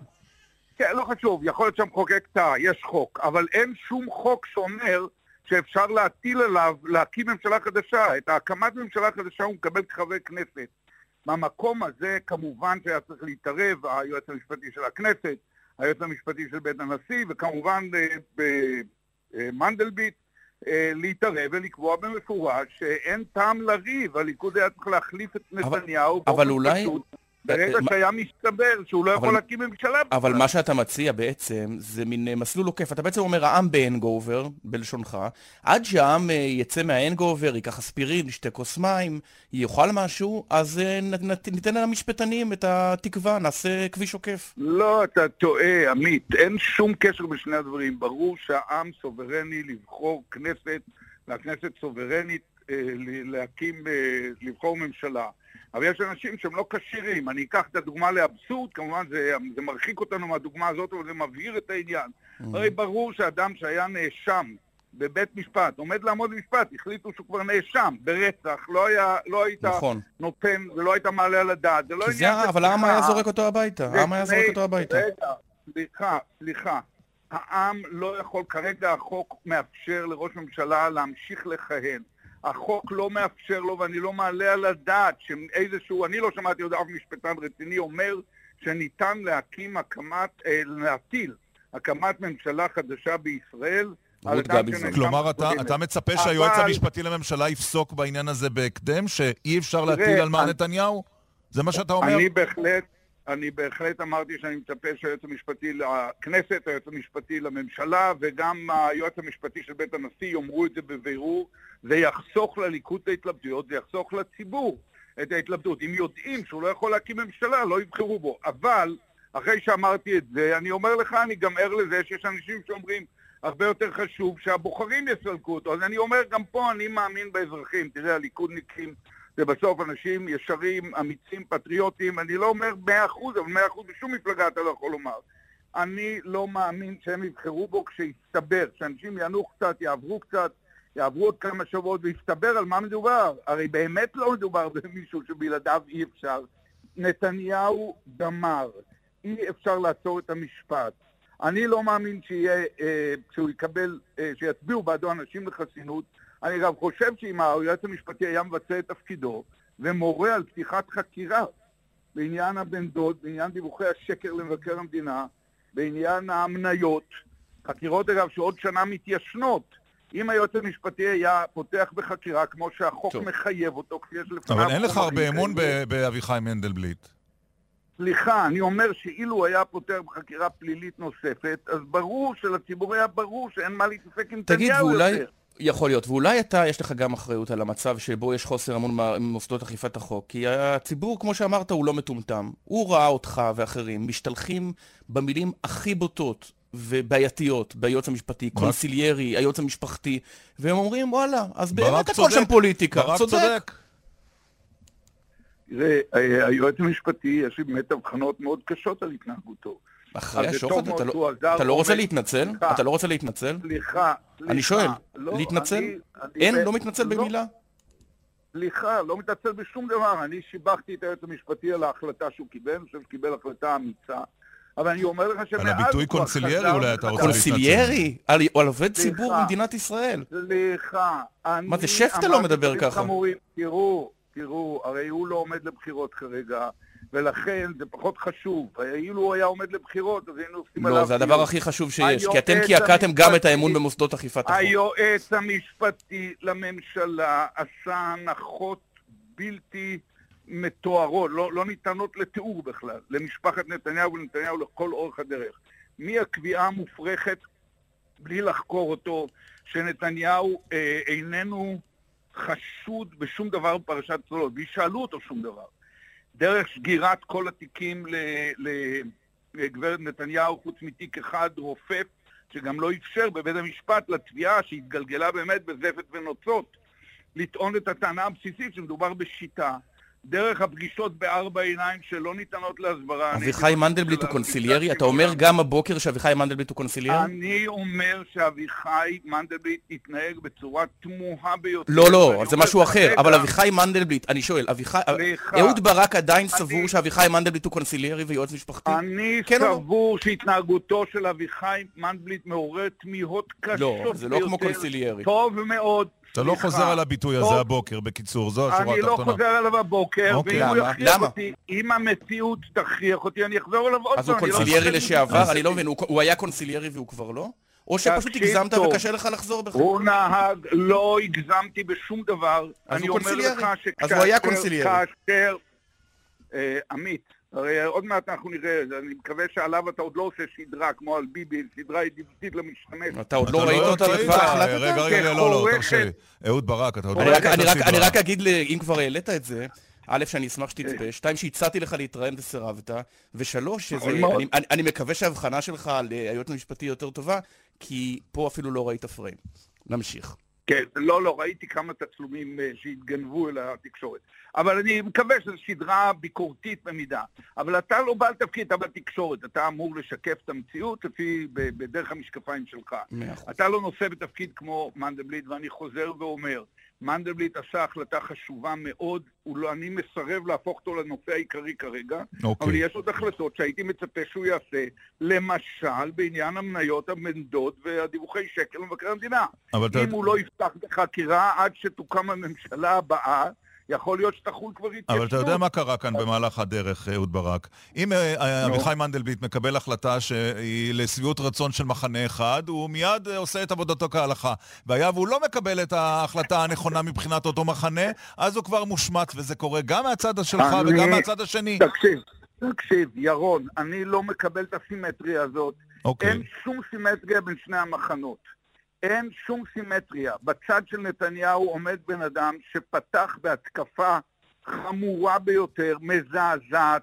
כן, לא חשוב, יכול להיות שהמחוקק טעה, יש חוק, אבל אין שום חוק שאומר שאפשר להטיל עליו להקים ממשלה חדשה. את הקמת ממשלה חדשה הוא מקבל כחבר כנסת. מהמקום הזה כמובן שהיה צריך להתערב היועץ המשפטי של הכנסת, היועץ המשפטי של בית הנשיא, וכמובן במנדלבליט, אה, אה, להתערב ולקבוע במפורש שאין טעם לריב, הליכוד היה צריך להחליף את נתניהו. אבל, אבל אולי... פשוט. ברגע שהיה מסתבר שהוא לא יכול להקים ממשלה... אבל מה שאתה מציע בעצם זה מין אה, מסלול עוקף. אתה בעצם אומר העם בהנגובר, בלשונך, עד שהעם אה, יצא מההנגובר, ייקח אספירין, ישתה כוס מים, יאכל משהו, אז אה, ניתן למשפטנים את התקווה, נעשה כביש עוקף. לא, אתה טועה, עמית. אין שום קשר בשני הדברים. ברור שהעם סוברני לבחור כנסת, והכנסת סוברנית להקים, לבחור ממשלה. אבל יש אנשים שהם לא כשירים. אני אקח את הדוגמה לאבסורד, כמובן זה, זה מרחיק אותנו מהדוגמה הזאת, אבל זה מבהיר את העניין. Mm-hmm. הרי ברור שאדם שהיה נאשם בבית משפט, עומד לעמוד במשפט, החליטו שהוא כבר נאשם ברצח, לא, היה, לא היית נכון. נותן ולא היית מעלה על הדעת. זה לא עניין... זה, אבל העם היה זורק אותו הביתה, העם היה זורק אותו הביתה. רגע, סליחה, סליחה. העם לא יכול, כרגע החוק מאפשר לראש ממשלה להמשיך לכהן. החוק לא מאפשר לו, ואני לא מעלה על הדעת שאיזשהו, אני לא שמעתי עוד אף משפטן רציני אומר שניתן להקים הקמת, אה, להטיל הקמת ממשלה חדשה בישראל. כלומר, אתה, אתה מצפה אבל... שהיועץ המשפטי לממשלה יפסוק בעניין הזה בהקדם, שאי אפשר להטיל על מר נתניהו? זה מה שאתה אומר? אני בהחלט, אני בהחלט אמרתי שאני מצפה שהיועץ המשפטי לכנסת, היועץ המשפטי לממשלה וגם היועץ המשפטי של בית הנשיא יאמרו את זה בבירור. זה יחסוך לליכוד את ההתלבטויות, זה יחסוך לציבור את ההתלבטות. אם יודעים שהוא לא יכול להקים ממשלה, לא יבחרו בו. אבל, אחרי שאמרתי את זה, אני אומר לך, אני גם ער לזה שיש אנשים שאומרים, הרבה יותר חשוב שהבוחרים יסלקו אותו. אז אני אומר, גם פה אני מאמין באזרחים. תראה, הליכודניקים זה בסוף אנשים ישרים, אמיצים, פטריוטים. אני לא אומר מאה אחוז, אבל מאה אחוז בשום מפלגה אתה לא יכול לומר. אני לא מאמין שהם יבחרו בו כשיסתבר, שאנשים ינוח קצת, יעברו קצת, יעברו עוד כמה שבועות ויסתבר על מה מדובר. הרי באמת לא מדובר במישהו שבלעדיו אי אפשר. נתניהו גמר. אי אפשר לעצור את המשפט. אני לא מאמין שיהיה, אה, שהוא יקבל, אה, שיצביעו בעדו אנשים לחסינות. אני גם חושב שאם היועץ המשפטי היה מבצע את תפקידו ומורה על פתיחת חקירה בעניין הבן דוד, בעניין דיווחי השקר למבקר המדינה, בעניין המניות, חקירות אגב שעוד שנה מתיישנות, אם היועץ המשפטי היה פותח בחקירה כמו שהחוק טוב. מחייב אותו, כפי יש לפניו... אבל אין לך הרבה אמון באביחי מנדלבליט. סליחה, אני אומר שאילו הוא היה פותח בחקירה פלילית נוספת, אז ברור שלציבור היה ברור שאין מה להתעסק עם תגיד, נתניהו ואולי... יכול להיות, ואולי אתה, יש לך גם אחריות על המצב שבו יש חוסר אמון ממוסדות אכיפת החוק, כי הציבור, כמו שאמרת, הוא לא מטומטם. הוא ראה אותך ואחרים משתלחים במילים הכי בוטות ובעייתיות ביועץ המשפטי, קונסיליירי, היועץ המשפחתי, והם אומרים, וואלה, אז ברק באמת הכל שם פוליטיקה. ברק צודק. צודק. תראה, אה, היועץ המשפטי, יש לי באמת הבחנות מאוד קשות על התנהגותו. אחרי השוחד, אתה לא- אתה לא רוצה להתנצל? סליחה. אתה לא רוצה להתנצל? סליחה, סליחה. אני שואל, לא, להתנצל? אני- אני אין? ב- לא מתנצל במילה? סליחה, לא מתנצל בשום דבר. אני שיבחתי את היועץ המשפטי על ההחלטה שהוא קיבל, אני חושב שקיבל החלטה אמיצה. אבל אני אומר לך שמאז כבר הביטוי קונסיליירי אולי אתה רוצה וחזר. קונסיליירי? על על עובד סליחה. ציבור במדינת ישראל. סליחה, אני... מה, זה שפטה לא מדבר ככה. חמורים. תראו, תראו, הרי הוא לא עומד לבחירות כרגע, ולכן זה פחות חשוב. אילו הוא היה עומד לבחירות, אז היינו עושים עליו... לא, זה הדבר. הכי חשוב שיש, כי אתם קעקעתם גם את האמון במוסדות אכיפת החוק. היועץ המשפטי לממשלה עשה הנחות בלתי מתוארות, לא, לא ניתנות לתיאור בכלל, למשפחת נתניהו ולנתניהו לכל אורך הדרך. מהקביעה המופרכת, בלי לחקור אותו, שנתניהו אה, איננו חשוד בשום דבר בפרשת צוללות, וישאלו אותו שום דבר. דרך סגירת כל התיקים לגברת נתניהו, חוץ מתיק אחד רופף, שגם לא אפשר בבית המשפט לתביעה שהתגלגלה באמת בזפת ונוצות, לטעון את הטענה הבסיסית שמדובר בשיטה, דרך הפגישות בארבע עיניים שלא ניתנות להסברה. אביחי מנדלבליט הוא קונסיליירי? אתה אומר גם הבוקר שאביחי מנדלבליט הוא קונסיליירי? אני אומר שאביחי מנדלבליט התנהג בצורה תמוהה ביותר. לא, לא, זה משהו אחר. אבל אביחי מנדלבליט, אני שואל, אביחי... אהוד ברק עדיין סבור שאביחי מנדלבליט הוא קונסיליירי ויועץ משפחתי? אני כן לא? סבור שהתנהגותו של אביחי מנדלבליט מעוררת תמיהות קשות לא, ביותר. זה לא כמו קונסיליירי. טוב מאוד. אתה לא. חוזר על הביטוי הזה. הבוקר, בקיצור, זו השורה אני לא התחתונה. חוזר עליו הבוקר, אוקיי. ואם הוא למה? יכריח? אותי, אם המציאות תכריח אותי, אני אחזור עליו עוד אז הוא פעם. אני לא קונסיליירי לשעבר? אני לא מבין, הוא- הוא היה קונסיליירי והוא כבר לא? או שפשוט הגזמת. וקשה לך לחזור בך? הוא נהג, לא הגזמתי בשום דבר. אז אני הוא אומר קונסיליירי. לך אז הוא היה קונסיליירי. אה, עמית, הרי עוד מעט אנחנו נראה, אני מקווה שעליו אתה עוד לא עושה סדרה כמו על ביבי, סדרה ידידותית למשתמש. אתה עוד אתה לא ראית אותה וכבר החלטת? רגע, רגע, לא, לא. תרשה לי. אהוד ברק, אתה עוד לא אני ראית רק- את אני רק- אני הסדרה. רק אגיד, אם כבר העלית את זה, א', שאני אשמח שתצפה, שתיים, שהצעתי לך להתראיין וסירבת, ושלוש, שזה, נכון. אני, אני, אני מקווה שההבחנה שלך על אה, היועץ המשפטי יותר טובה, כי פה אפילו לא ראית פריים. נמשיך. כן, לא, לא, ראיתי כמה תצלומים אה, שהתגנבו אל התקשורת. אבל אני מקווה שזו סדרה ביקורתית במידה. אבל אתה לא בעל תפקיד, אתה בתקשורת, אתה אמור לשקף את המציאות לפי, בדרך המשקפיים שלך. אתה לא נושא בתפקיד כמו מנדלבליט, ואני חוזר ואומר, מנדלבליט עשה החלטה חשובה מאוד, לא, אני מסרב להפוך אותו לנושא העיקרי כרגע, אוקיי. אבל יש עוד החלטות שהייתי מצפה שהוא יעשה, למשל בעניין המניות הבן דוד והדיווחי שקל למבקר המדינה. אבל אתה... אם הוא לא יפתח בחקירה עד שתוקם הממשלה הבאה, יכול להיות שתחול כבר התיישנות. אבל אתה יודע מה קרה כאן במהלך הדרך, אהוד ברק. אם אה, אה. אביחי מנדלבליט מקבל החלטה שהיא לשביעות רצון של מחנה אחד, הוא מיד אה, עושה את עבודתו כהלכה. והיה והוא לא מקבל את ההחלטה הנכונה מבחינת אותו מחנה, אז הוא כבר מושמט, וזה קורה גם מהצד שלך וגם מהצד השני. תקשיב, תקשיב, ירון, אני לא מקבל את הסימטריה הזאת. אוקיי. אין שום סימטריה בין שני המחנות. אין שום סימטריה. בצד של נתניהו עומד בן אדם שפתח בהתקפה חמורה ביותר, מזעזעת,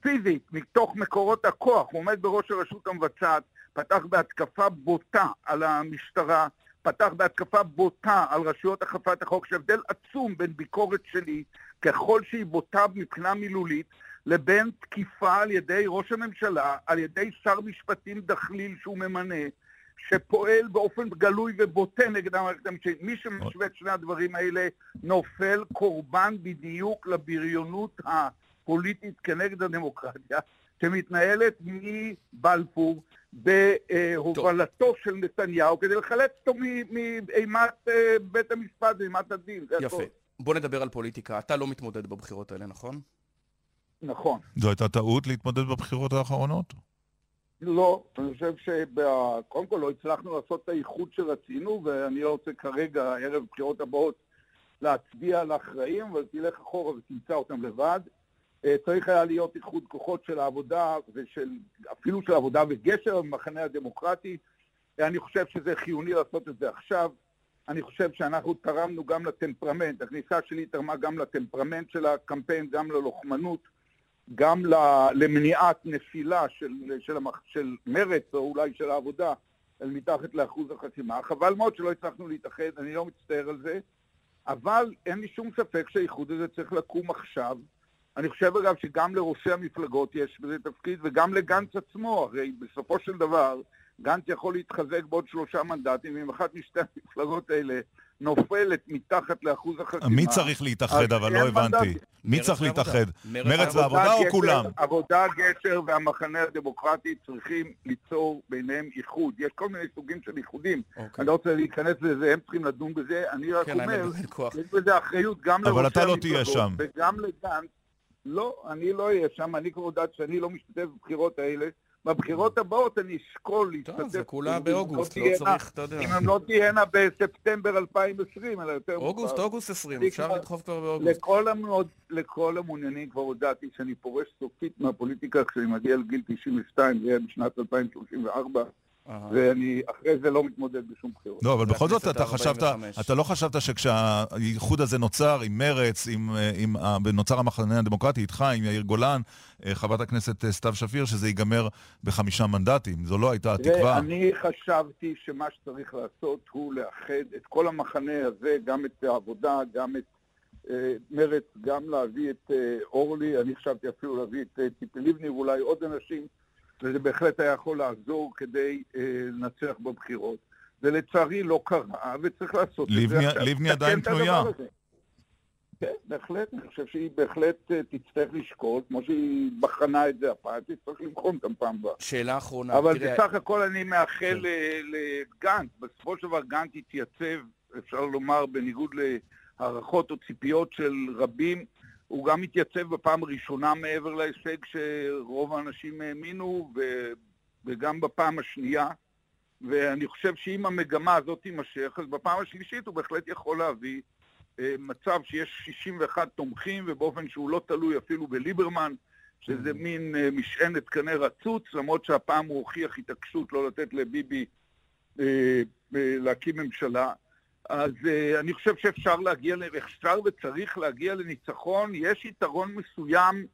פיזית, מתוך מקורות הכוח. הוא עומד בראש הרשות המבצעת, פתח בהתקפה בוטה על המשטרה, פתח בהתקפה בוטה על רשויות אכיפת החוק, שהבדל עצום בין ביקורת שלי, ככל שהיא בוטה מבחינה מילולית, לבין תקיפה על ידי ראש הממשלה, על ידי שר משפטים דחליל שהוא ממנה, שפועל באופן גלוי ובוטה נגד המערכת המשפטית. מי שמשווה את שני הדברים האלה נופל קורבן בדיוק לבריונות הפוליטית כנגד הדמוקרטיה, שמתנהלת מבלפור בהובלתו של נתניהו כדי לחלץ אותו מאימת אה, בית המשפט ואימת הדין. יפה. בוא נדבר על פוליטיקה. אתה לא מתמודד בבחירות האלה, נכון? נכון. זו הייתה טעות להתמודד בבחירות האחרונות? לא, אני חושב שקודם כל לא הצלחנו לעשות את האיחוד שרצינו, ואני לא רוצה כרגע, ערב בחירות הבאות, להצביע על האחראים, אבל תלך אחורה ותמצא אותם לבד. אה, צריך היה להיות איחוד כוחות של העבודה, ושל, אפילו של העבודה וגשר במחנה הדמוקרטי. אני חושב שזה חיוני לעשות את זה עכשיו. אני חושב שאנחנו תרמנו גם לטמפרמנט, הכניסה שלי תרמה גם לטמפרמנט של הקמפיין, גם ללוחמנות. גם למניעת נפילה של, של, המח, של מרץ או אולי של העבודה אל מתחת לאחוז החסימה. חבל מאוד שלא הצלחנו להתאחד, אני לא מצטער על זה, אבל אין לי שום ספק שהאיחוד הזה צריך לקום עכשיו. אני חושב אגב שגם לראשי המפלגות יש בזה תפקיד וגם לגנץ עצמו, הרי בסופו של דבר גנץ יכול להתחזק בעוד שלושה מנדטים, אם אחת משתי המפלגות האלה נופלת מתחת לאחוז החסימה. מי צריך להתאחד, אבל לא הבנתי. מי צריך להתאחד? מרץ ועבודה או כולם? עבודה, גשר והמחנה הדמוקרטי צריכים ליצור ביניהם איחוד. יש כל מיני סוגים של איחודים. אוקיי. אני לא רוצה להיכנס לזה, הם צריכים לדון בזה. אני רק כן, אומר, יש בזה אחריות גם לראשי המפלגות. אבל אתה לא תהיה שם. וגם לגנץ. לא, אני לא אהיה שם. אני כבר יודעת שאני לא משתתף בבחירות האלה. בבחירות הבאות אני אשקול להשתתף. טוב, זה כולה באוגוסט, לא צריך, אתה יודע. אם הן לא תהיינה בספטמבר 2020, אלא יותר... אוגוסט, אוגוסט 20, אפשר לדחוף כבר באוגוסט. לכל המעוניינים כבר הודעתי שאני פורש סופית מהפוליטיקה כשאני מגיע לגיל 92, זה יהיה בשנת 2034. ואני אחרי זה לא מתמודד בשום בחירות. לא, אבל בכל זאת אתה חשבת, אתה לא חשבת שכשהאיחוד הזה נוצר עם מרץ, עם, עם, נוצר המחנה הדמוקרטי איתך, עם יאיר גולן, אה, חברת הכנסת אה, סתיו שפיר, שזה ייגמר בחמישה מנדטים. זו לא הייתה התקווה. אני חשבתי שמה שצריך לעשות הוא לאחד את כל המחנה הזה, גם את העבודה, גם את אה, מרץ, גם להביא את אורלי, אני חשבתי אפילו להביא את ציפי לבני ואולי עוד אנשים. וזה בהחלט היה יכול לעזור כדי אה, לנצח בבחירות. ולצערי לא קרה, וצריך לעשות את זה עכשיו. לבני עדיין פנויה. כן, בהחלט, אני חושב שהיא בהחלט אה, תצטרך לשקול, כמו שהיא בחנה את זה הפעם, תצטרך לבחון אותם פעם הבאה. שאלה אחרונה, אבל תראה... בסך הכל אני מאחל כן. לגנץ, בסופו של דבר גנץ התייצב, אפשר לומר, בניגוד להערכות או ציפיות של רבים, הוא גם התייצב בפעם הראשונה מעבר להישג שרוב האנשים האמינו, ו... וגם בפעם השנייה. ואני חושב שאם המגמה הזאת תימשך, אז בפעם השלישית הוא בהחלט יכול להביא אה, מצב שיש 61 תומכים, ובאופן שהוא לא תלוי אפילו בליברמן, שזה mm. מין אה, משענת קנה רצוץ, למרות שהפעם הוא הוכיח התעקשות לא לתת לביבי אה, אה, להקים ממשלה. אז uh, אני חושב שאפשר להגיע, אפשר וצריך להגיע לניצחון. יש יתרון מסוים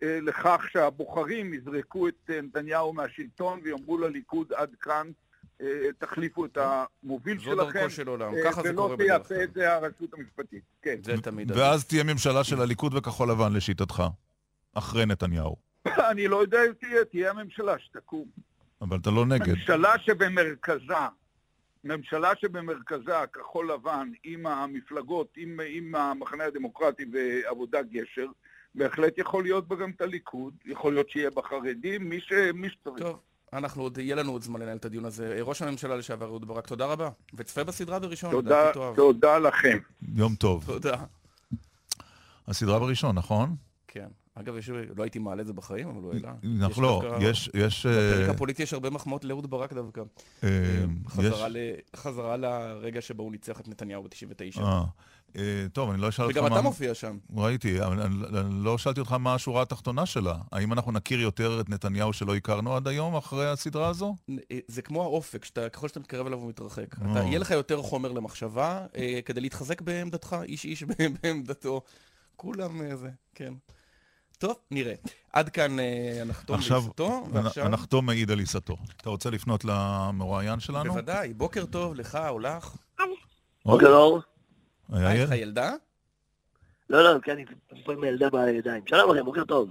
uh, לכך שהבוחרים יזרקו את uh, נתניהו מהשלטון ויאמרו לליכוד עד כאן, uh, תחליפו את המוביל זו שלכם. זו דרכו של עולם, ככה זה קורה בדרך כלל. ולא תייפה את זה הרשות המשפטית. כן. זה תמיד. ואז תהיה ממשלה של הליכוד וכחול לבן לשיטתך, אחרי נתניהו. אני לא יודע אם תהיה, תהיה הממשלה שתקום. אבל אתה לא נגד. ממשלה שבמרכזה ממשלה שבמרכזה כחול לבן עם המפלגות, עם, עם המחנה הדמוקרטי ועבודה גשר, בהחלט יכול להיות בה גם את הליכוד, יכול להיות שיהיה בחרדים, מי, ש, מי שצריך. טוב, אנחנו עוד, יהיה לנו עוד זמן לנהל את הדיון הזה. ראש הממשלה לשעבר אהוד ברק, תודה רבה. וצפה בסדרה בראשון, תודה, תודה לכם. יום טוב. תודה. הסדרה בראשון, נכון? כן. אגב, יש, לא הייתי מעלה את זה בחיים, אבל הוא העלה. אנחנו לא, יש... יש בפרק אה, הפוליטי יש הרבה מחמאות לאהוד ברק דווקא. אה, חזרה, ל, חזרה לרגע שבו הוא ניצח את נתניהו ב-99. אה, טוב, אני לא אשאל אותך מה... וגם אתה מופיע שם. ראיתי, אבל אני לא שאלתי אותך מה השורה התחתונה שלה. האם אנחנו נכיר יותר את נתניהו שלא הכרנו עד היום, אחרי הסדרה הזו? זה כמו האופק, ככל שאתה מתקרב אליו הוא מתרחק. יהיה לך יותר חומר למחשבה כדי להתחזק בעמדתך, איש איש בעמדתו. כולם זה, כן. טוב, נראה. עד כאן אה, הנחתום לעיסתו, ועכשיו... הנחתום מעיד על עיסתו. אתה רוצה לפנות למרואיין שלנו? בוודאי. בוקר טוב לך או לך. בוקר אור. היה לך ילדה? לא, לא, כן, אני פה עם הילדה בידיים. שלום לכם, בוקר טוב.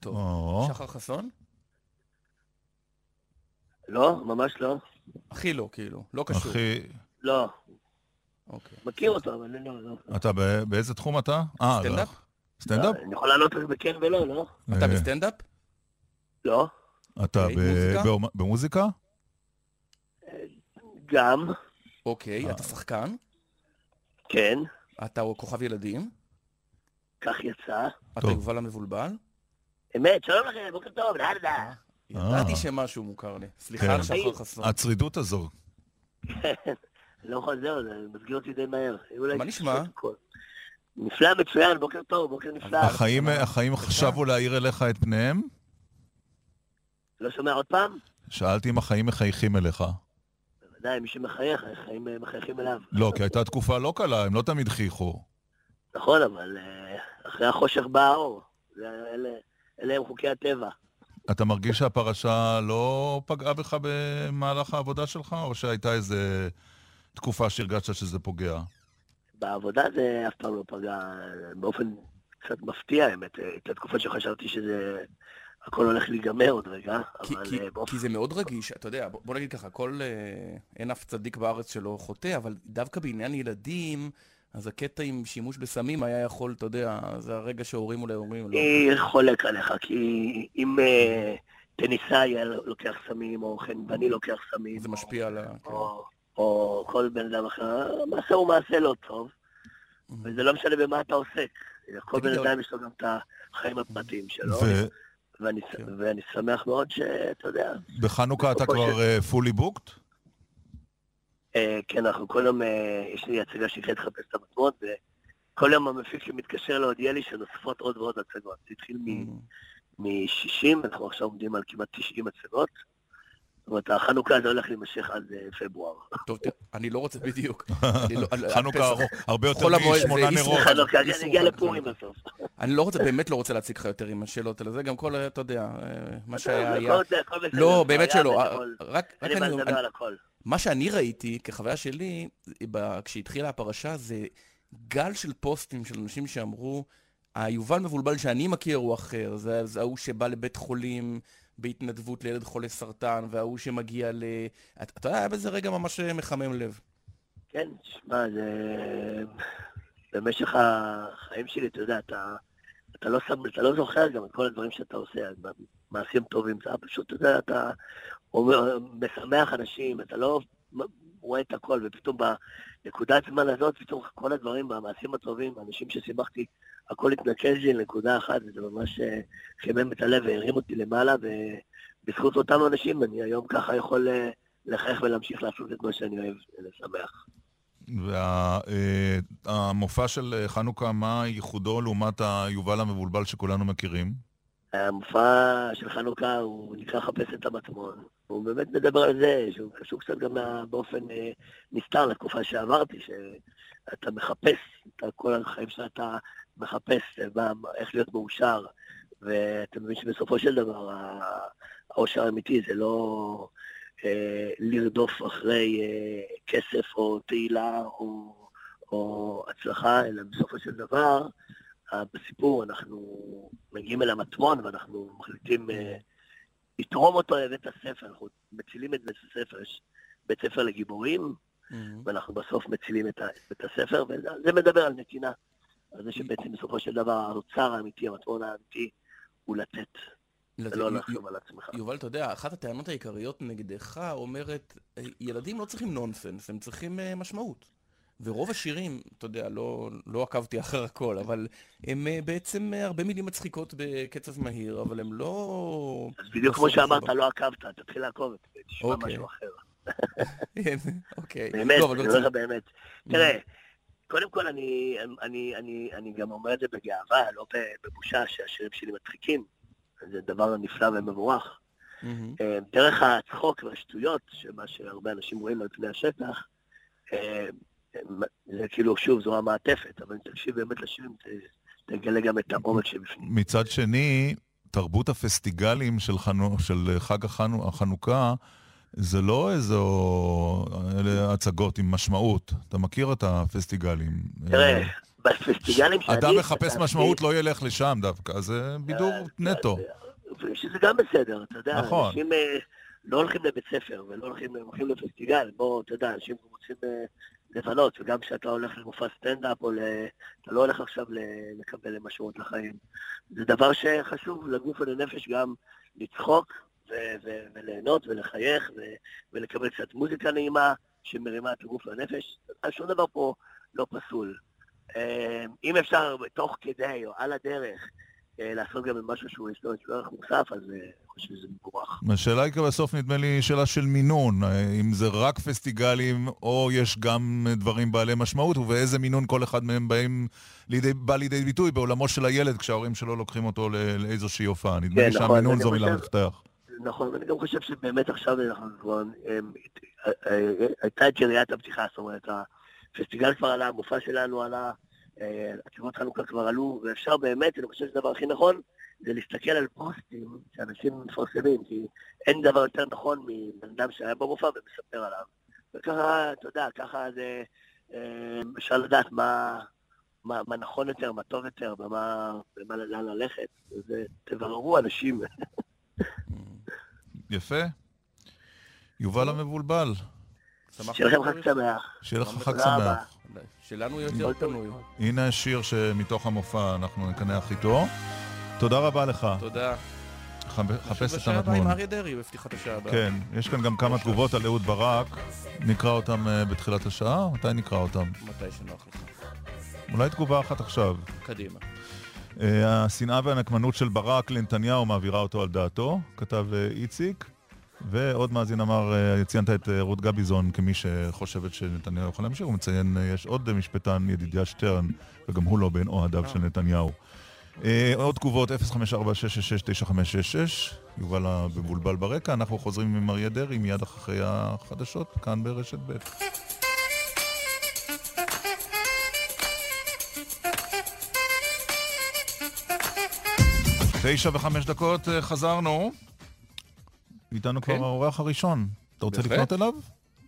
טוב. שחר חסון? לא, ממש לא. הכי לא, כאילו. לא קשור. הכי... לא. אוקיי. מכיר אותו, אבל לא, לא. אתה ב- באיזה תחום אתה? אה? לא. סטנדאפ? אני יכול לענות בכן ולא, לא? אתה אה, בסטנדאפ? לא. אתה אוקיי, במוזיקה? גם, אוקיי, אתה שחקן? כן, אתה כוכב ילדים? כך יצא. אתה. יובל המבולבל? אמת, שלום לכם, בוקר טוב, דה דה. ידעתי אה. שמשהו מוכר לי. כן. סליחה על שחר חסון. הצרידות הזו. לא חוזר, זה מסגיר אותי די מהר. מה נשמע? נפלא, מצוין, בוקר טוב, בוקר נפלא. החיים, החיים חשבו להאיר אליך את פניהם? לא שומע עוד פעם? שאלתי אם החיים מחייכים אליך. בוודאי, מי שמחייך, החיים אה, מחייכים אליו. לא, כי הייתה תקופה לא קלה, הם לא תמיד חייכו. נכון, אבל אה, אחרי החושך בא האור. אלה- אלה הם חוקי הטבע. אתה מרגיש שהפרשה לא פגעה בך במהלך העבודה שלך, או שהייתה איזה תקופה שהרגשת שזה פוגע? בעבודה זה אף פעם לא פגע באופן קצת מפתיע, האמת. הייתה תקופה שחשבתי שזה... הכל הולך להיגמר עוד רגע, כי, אבל כי, אה, באופן... כי זה מאוד רגיש, אתה יודע, בוא, בוא נגיד ככה, כל, אה, אין אף צדיק בארץ שלא חוטא, אבל דווקא בעניין ילדים, אז הקטע עם שימוש בסמים היה יכול, אתה יודע, זה הרגע שהורים אולי אומרים, לא. חולק עליך, כי אם אה, טניסאי לוקח סמים, או חנווני לוקח סמים, זה או- משפיע על ה... כן. או, או כל בן אדם אחר, המעשה הוא מעשה לא טוב, וזה לא משנה במה אתה עוסק. כל בן אדם יש לו גם את החיים הפרטיים שלו, ואני, כן. ואני שמח מאוד שאתה יודע, בחנוכה אתה כבר פולי בוקט? אה, כן, אנחנו כל יום, אה, יש לי הצגה שנקראת לחפש את המטמון, וכל יום המפיק שמתקשר להודיע לי שנוספות עוד ועוד הצגות. זה התחיל מ- מ-60, אנחנו עכשיו עומדים על כמעט 90 הצגות. זאת אומרת, החנוכה הזה הולך להימשך עד אה, פברואר. טוב, תראה, אני לא רוצה בדיוק. לא- חנוכה הרבה יותר משמונה זה נרות. איסור חנוכה, אני אגיע. לפורים בסוף. אני לא רוצה, באמת לא רוצה להציג לך יותר עם השאלות האלה, זה גם כל, אתה יודע, אה, מה שהיה זה היה. לא, באמת שלא. אה, רק אני אני- על הכל. מה שאני ראיתי, כחוויה שלי, כשהתחילה הפרשה, זה גל של פוסטים של אנשים שאמרו, היובל מבולבל שאני מכיר הוא אחר, זה, זה ההוא שבא לבית חולים בהתנדבות לילד חולה סרטן, וההוא שמגיע ל... אתה יודע, היה בזה רגע ממש מחמם לב. כן, שמע, זה... במשך החיים שלי, אתה יודע, אתה, אתה, לא שם, אתה לא זוכר גם את כל הדברים שאתה עושה, מעשים טובים, אתה פשוט, אתה יודע, אתה משמח אנשים, אתה לא רואה את הכל, ופתאום בנקודת זמן הזאת, פתאום כל הדברים, המעשים הטובים, האנשים ששימחתי, הכל התנקז לי לנקודה אחת, וזה ממש אה, חימם את הלב והרים אותי למעלה, ובזכות אותם אנשים אני היום ככה יכול אה, לחייך ולהמשיך לעשות את מה שאני אוהב, לשמח. והמופע של אה, חנוכה, מה ייחודו לעומת היובל המבולבל שכולנו מכירים? המופע של חנוכה הוא נקרא חפש את המטמון. הוא באמת מדבר על זה, שהוא קשור קצת גם באופן נסתר לתקופה שעברתי, שאתה מחפש את כל החיים שאתה מחפש, מה, איך להיות מאושר, ואתה מבין שבסופו של דבר ה- האושר האמיתי זה לא אה, לרדוף אחרי אה, כסף או תהילה או, או הצלחה, אלא בסופו של דבר, אה, בסיפור אנחנו מגיעים אל המטמון ואנחנו מחליטים אה, לתרום אותו לבית הספר, אנחנו מצילים את בית הספר, יש בית ספר לגיבורים, ואנחנו בסוף מצילים את בית הספר, וזה מדבר על נתינה. על זה שבעצם בסופו של דבר האוצר האמיתי, המטמון האמיתי, הוא לתת, ולא לחשוב על עצמך. יובל, אתה יודע, אחת הטענות העיקריות נגדך אומרת, "אה, ילדים לא צריכים נונסנס, הם צריכים אה, משמעות. ורוב השירים, אתה יודע, לא, לא עקבתי אחר הכל, אבל הם אה, בעצם הרבה מילים מצחיקות בקצב מהיר, אבל הם לא... אז בדיוק כמו שאמרת. לא עקבת, תתחיל לעקוב, תשמע אוקיי. משהו אחר. כן, אוקיי. באמת, לא, אני רוצה- אומר לך באמת. תראה, קודם כל אני, אני, אני, אני גם אומר את זה בגאווה, לא בבושה שהשירים שלי מצחיקים. זה דבר נפלא ומבורך. אה, דרך הצחוק והשטויות, שמה שהרבה אנשים רואים על פני השטח, אה, זה כאילו, שוב, זו המעטפת, אבל אם תקשיב באמת לשירים, ת- תגלה גם את העומק שבפנים. מצד שני, תרבות הפסטיגלים של, חנו, של חג החנו, החנוכה, זה לא איזו הצגות עם משמעות. אתה מכיר את הפסטיגלים. תראה, אה, בפסטיגלים שאני... אדם מחפש משמעות, לא ילך לשם דווקא, זה בידור אה, נטו. שזה גם בסדר, אתה יודע, נכון. אנשים, אה, לא הולכים לבית ספר ולא הולכים, הם הולכים לפסטיגל, בוא, אתה יודע, אנשים רוצים אה, לבלות, וגם כשאתה הולך למופע סטנדאפ, או ל... אתה לא הולך עכשיו לקבל משמעות לחיים. זה דבר שחשוב לגוף ולנפש גם לצחוק ו- ו- וליהנות ולחייך ו- ולקבל קצת מוזיקה נעימה שמרימה את הגוף והנפש. אז שום דבר פה לא פסול. אה, אם אפשר תוך כדי או על הדרך אה, לעשות גם משהו שהוא יש לו ערך מוסף, אז אה, אני חושב שזה מבורך. השאלה היא בסוף נדמה לי שאלה של מינון, אה, אם זה רק פסטיגלים או יש גם דברים בעלי משמעות ובאיזה מינון כל אחד מהם באים לידי, בא לידי ביטוי בעולמו של הילד כשההורים שלו לוקחים אותו לאיזושהי הופעה. נדמה כן, לי נכון, שהמינון זו מילה מפתח. נכון, ואני גם חושב שבאמת עכשיו אנחנו כבר... אמ, הייתה את יריית הפתיחה, זאת אומרת, הפסטיגל כבר עלה, המופע שלנו עלה, אה, התשובות חנוכה כבר עלו, ואפשר באמת, אני חושב שהדבר הכי נכון, זה להסתכל על פוסטים שאנשים מפרסמים, כי אין דבר יותר נכון מבן אדם שהיה במופע ומספר עליו. וככה, אתה יודע, ככה זה... אה, אפשר לדעת מה... מה, מה נכון יותר, מה טוב יותר, ומה, ומה לאן ללכת. וזה, תבררו אנשים. יפה. יובל המבולבל, שיהיה לכם חג שמח. שיהיה לך חג. שמח. שלנו יותר פנוי. הנה השיר שמתוך המופע אנחנו נקנח איתו. תודה רבה לך. תודה. חפש את הבאה עם. אריה דרעי בפתיחת השעה הבאה. כן, יש כאן גם כמה תגובות על אהוד ברק. נקרא אותם אה, בתחילת השעה? מתי נקרא אותם? מתי שנוח לך. אולי תגובה אחת עכשיו. קדימה. אה, השנאה והנקמנות של ברק לנתניהו מעבירה אותו על דעתו, כתב אה, איציק. ועוד מאזין אמר, אה, ציינת את רות גביזון כמי שחושבת שנתניהו יכול להמשיך, הוא מציין, יש עוד משפטן, ידידיה שטרן, וגם הוא לא בין אוהדיו של נתניהו. עוד תגובות, 054-666-9566, יובל המבולבל ברקע, אנחנו חוזרים עם אריה דרעי מיד אחרי החדשות, כאן ברשת ב'. תשע וחמש דקות, אה, חזרנו. איתנו כבר כן. האורח הראשון. אתה רוצה. לפנות אליו?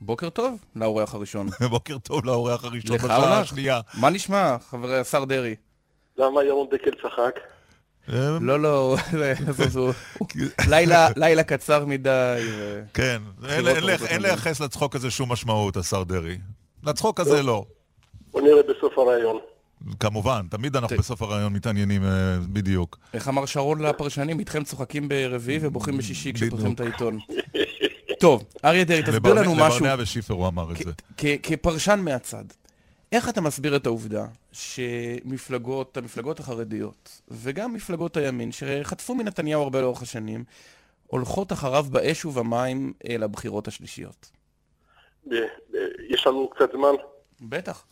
בוקר טוב לאורח הראשון. בוקר טוב לאורח הראשון לך בשעה אורח? השנייה. מה נשמע, חברי השר דרעי? למה ירון דקל צחק? אה, לא, לא, לילה- קצר מדי. כן, אין-. לייחס לצחוק הזה שום משמעות, השר דרעי. לצחוק הזה לא. בוא נראה בסוף הרעיון. כמובן, תמיד אנחנו כן. בסוף הרעיון מתעניינים אה, בדיוק. איך אמר שרון לפרשנים? איתכם צוחקים ברביעי ובוכים בשישי כשפותחים את. העיתון. טוב, אריה דרעי, תסביר לנו משהו. לברנע ושיפר הוא אמר את זה. כפרשן מהצד, איך אתה מסביר את העובדה שמפלגות, המפלגות החרדיות, וגם מפלגות הימין, שחטפו מנתניהו הרבה לאורך השנים, הולכות אחריו באש ובמים אה, לבחירות השלישיות? יש לנו קצת זמן? בטח.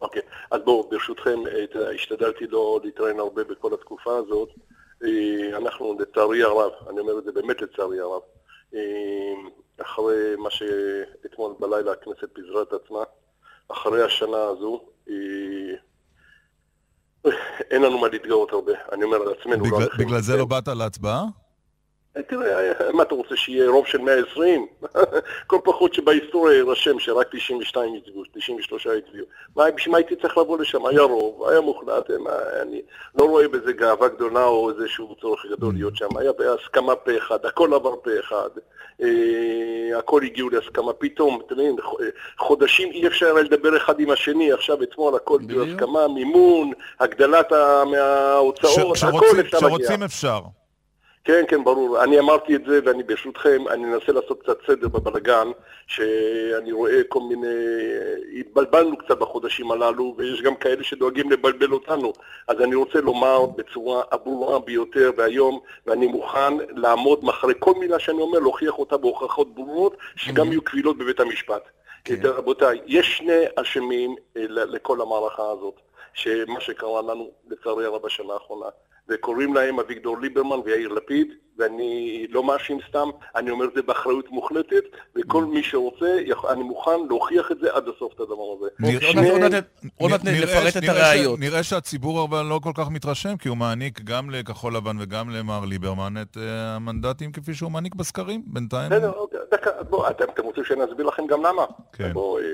אוקיי. אז בואו, ברשותכם, השתדלתי לא להתראיין הרבה בכל התקופה הזאת. אה, אנחנו, לצערי הרב, אני אומר את זה באמת לצערי הרב, אה, אחרי מה שאתמול בלילה הכנסת פיזרה את עצמה, אחרי השנה הזו, אה, אין לנו מה להתגאות הרבה. אני אומר על עצמנו, לא בגלל-. בגלל זה לא באת להצבעה? תראה, מה אתה רוצה, שיהיה רוב של 120? כל פחות שבהיסטוריה יירשם שרק 92 הצביעו, 93 הצביעו. בשביל מה הייתי צריך לבוא לשם? היה רוב, היה מוחלט, אני לא רואה בזה גאווה גדולה או איזשהו צורך גדול להיות שם. היה בהסכמה פה אחד, הכל עבר פה אחד, אה, הכל הגיעו להסכמה. פתאום, אתם יודעים, ח- חודשים אי אפשר היה לדבר אחד עם השני, עכשיו אתמול הכל. בהסכמה, מימון, הגדלת ה- מההוצאות, ש- הכל אפשר להגיע. כשרוצים אפשר. כן, כן, ברור. אני אמרתי את זה, ואני ברשותכם, אני אנסה לעשות קצת סדר בבלגן, שאני רואה כל מיני... התבלבלנו קצת בחודשים הללו, ויש גם כאלה שדואגים לבלבל אותנו. אז אני רוצה לומר בצורה הברורה ביותר, והיום, ואני מוכן לעמוד מאחורי כל מילה שאני אומר, להוכיח אותה בהוכחות ברורות, שגם יהיו קבילות בבית המשפט. כן. רבותיי, יש שני אשמים אה, לכל המערכה הזאת, שמה שקרה לנו, לצערי הרב, בשנה האחרונה. וקוראים להם אביגדור ליברמן ויאיר לפיד, ואני לא מאשים סתם, אני אומר את זה באחריות מוחלטת, וכל מי שרוצה, אני מוכן להוכיח את זה עד הסוף, את הדבר הזה. נראה- עוד מעט- נפרט את הראיות. נראה שהציבור אבל לא כל כך מתרשם, כי הוא מעניק גם לכחול לבן וגם למר ליברמן את אה, המנדטים כפי שהוא מעניק בסקרים. בינתיים... בסדר, אוקיי, דקה, בואו, אתם, אתם רוצים שאני אסביר לכם גם למה? כן. בואו, אה,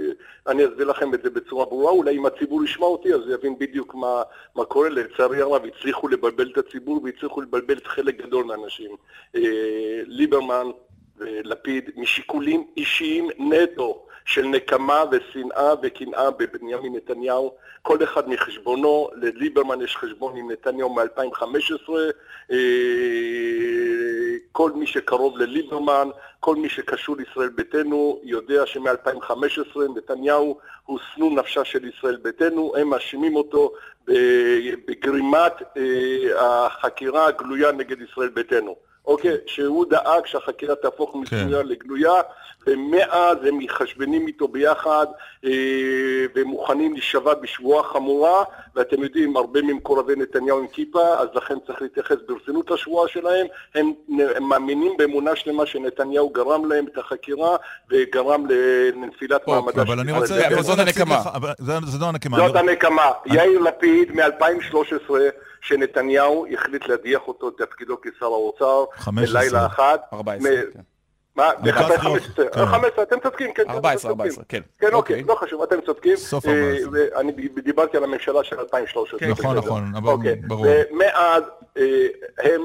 אני אסביר לכם את זה בצורה ברורה, אולי אם הציבור ישמע אותי אז יבין בדיוק מה, מה קורה. לצערי הרב, הצליחו לבלבל את הציבור והצליחו לבלבל את חלק גדול מהאנשים. אה, ליברמן ולפיד משיקולים אישיים נטו של נקמה ושנאה וקנאה בבנימין נתניהו, כל אחד מחשבונו, לליברמן יש חשבון עם נתניהו מ-2015, כל מי שקרוב לליברמן, כל מי שקשור לישראל ביתנו, יודע שמ-2015 נתניהו הוא שנוא נפשה של ישראל ביתנו, הם מאשימים אותו בגרימת אה, החקירה הגלויה נגד ישראל ביתנו. אוקיי? שהוא דאג שהחקירה תהפוך מסויה כן. לגלויה, ומאז הם מתחשבנים איתו ביחד, אה, ומוכנים להישבע בשבועה חמורה, ואתם יודעים, הרבה ממקורבי נתניהו עם כיפה, אז לכן צריך להתייחס ברצינות לשבועה שלהם. הם, הם מאמינים באמונה שלמה שנתניהו גרם להם את החקירה, וגרם לנפילת מעמדה. אבל אני רוצה... אבל זאת הנקמה. זאת הנקמה. זאת הנקמה. יאיר לפיד מ-2013 שנתניהו החליט להדיח אותו את תפקידו כשר האוצר בלילה אחד. 14, כן. מה? ב-15, 15, אתם צודקים, כן. 14, 14, כן. כן, אוקיי, לא חשוב, אתם צודקים. סוף 14. אה, אני דיברתי על הממשלה של 2013. נכון, נכון, אוקיי. ברור. ומאז אה, הם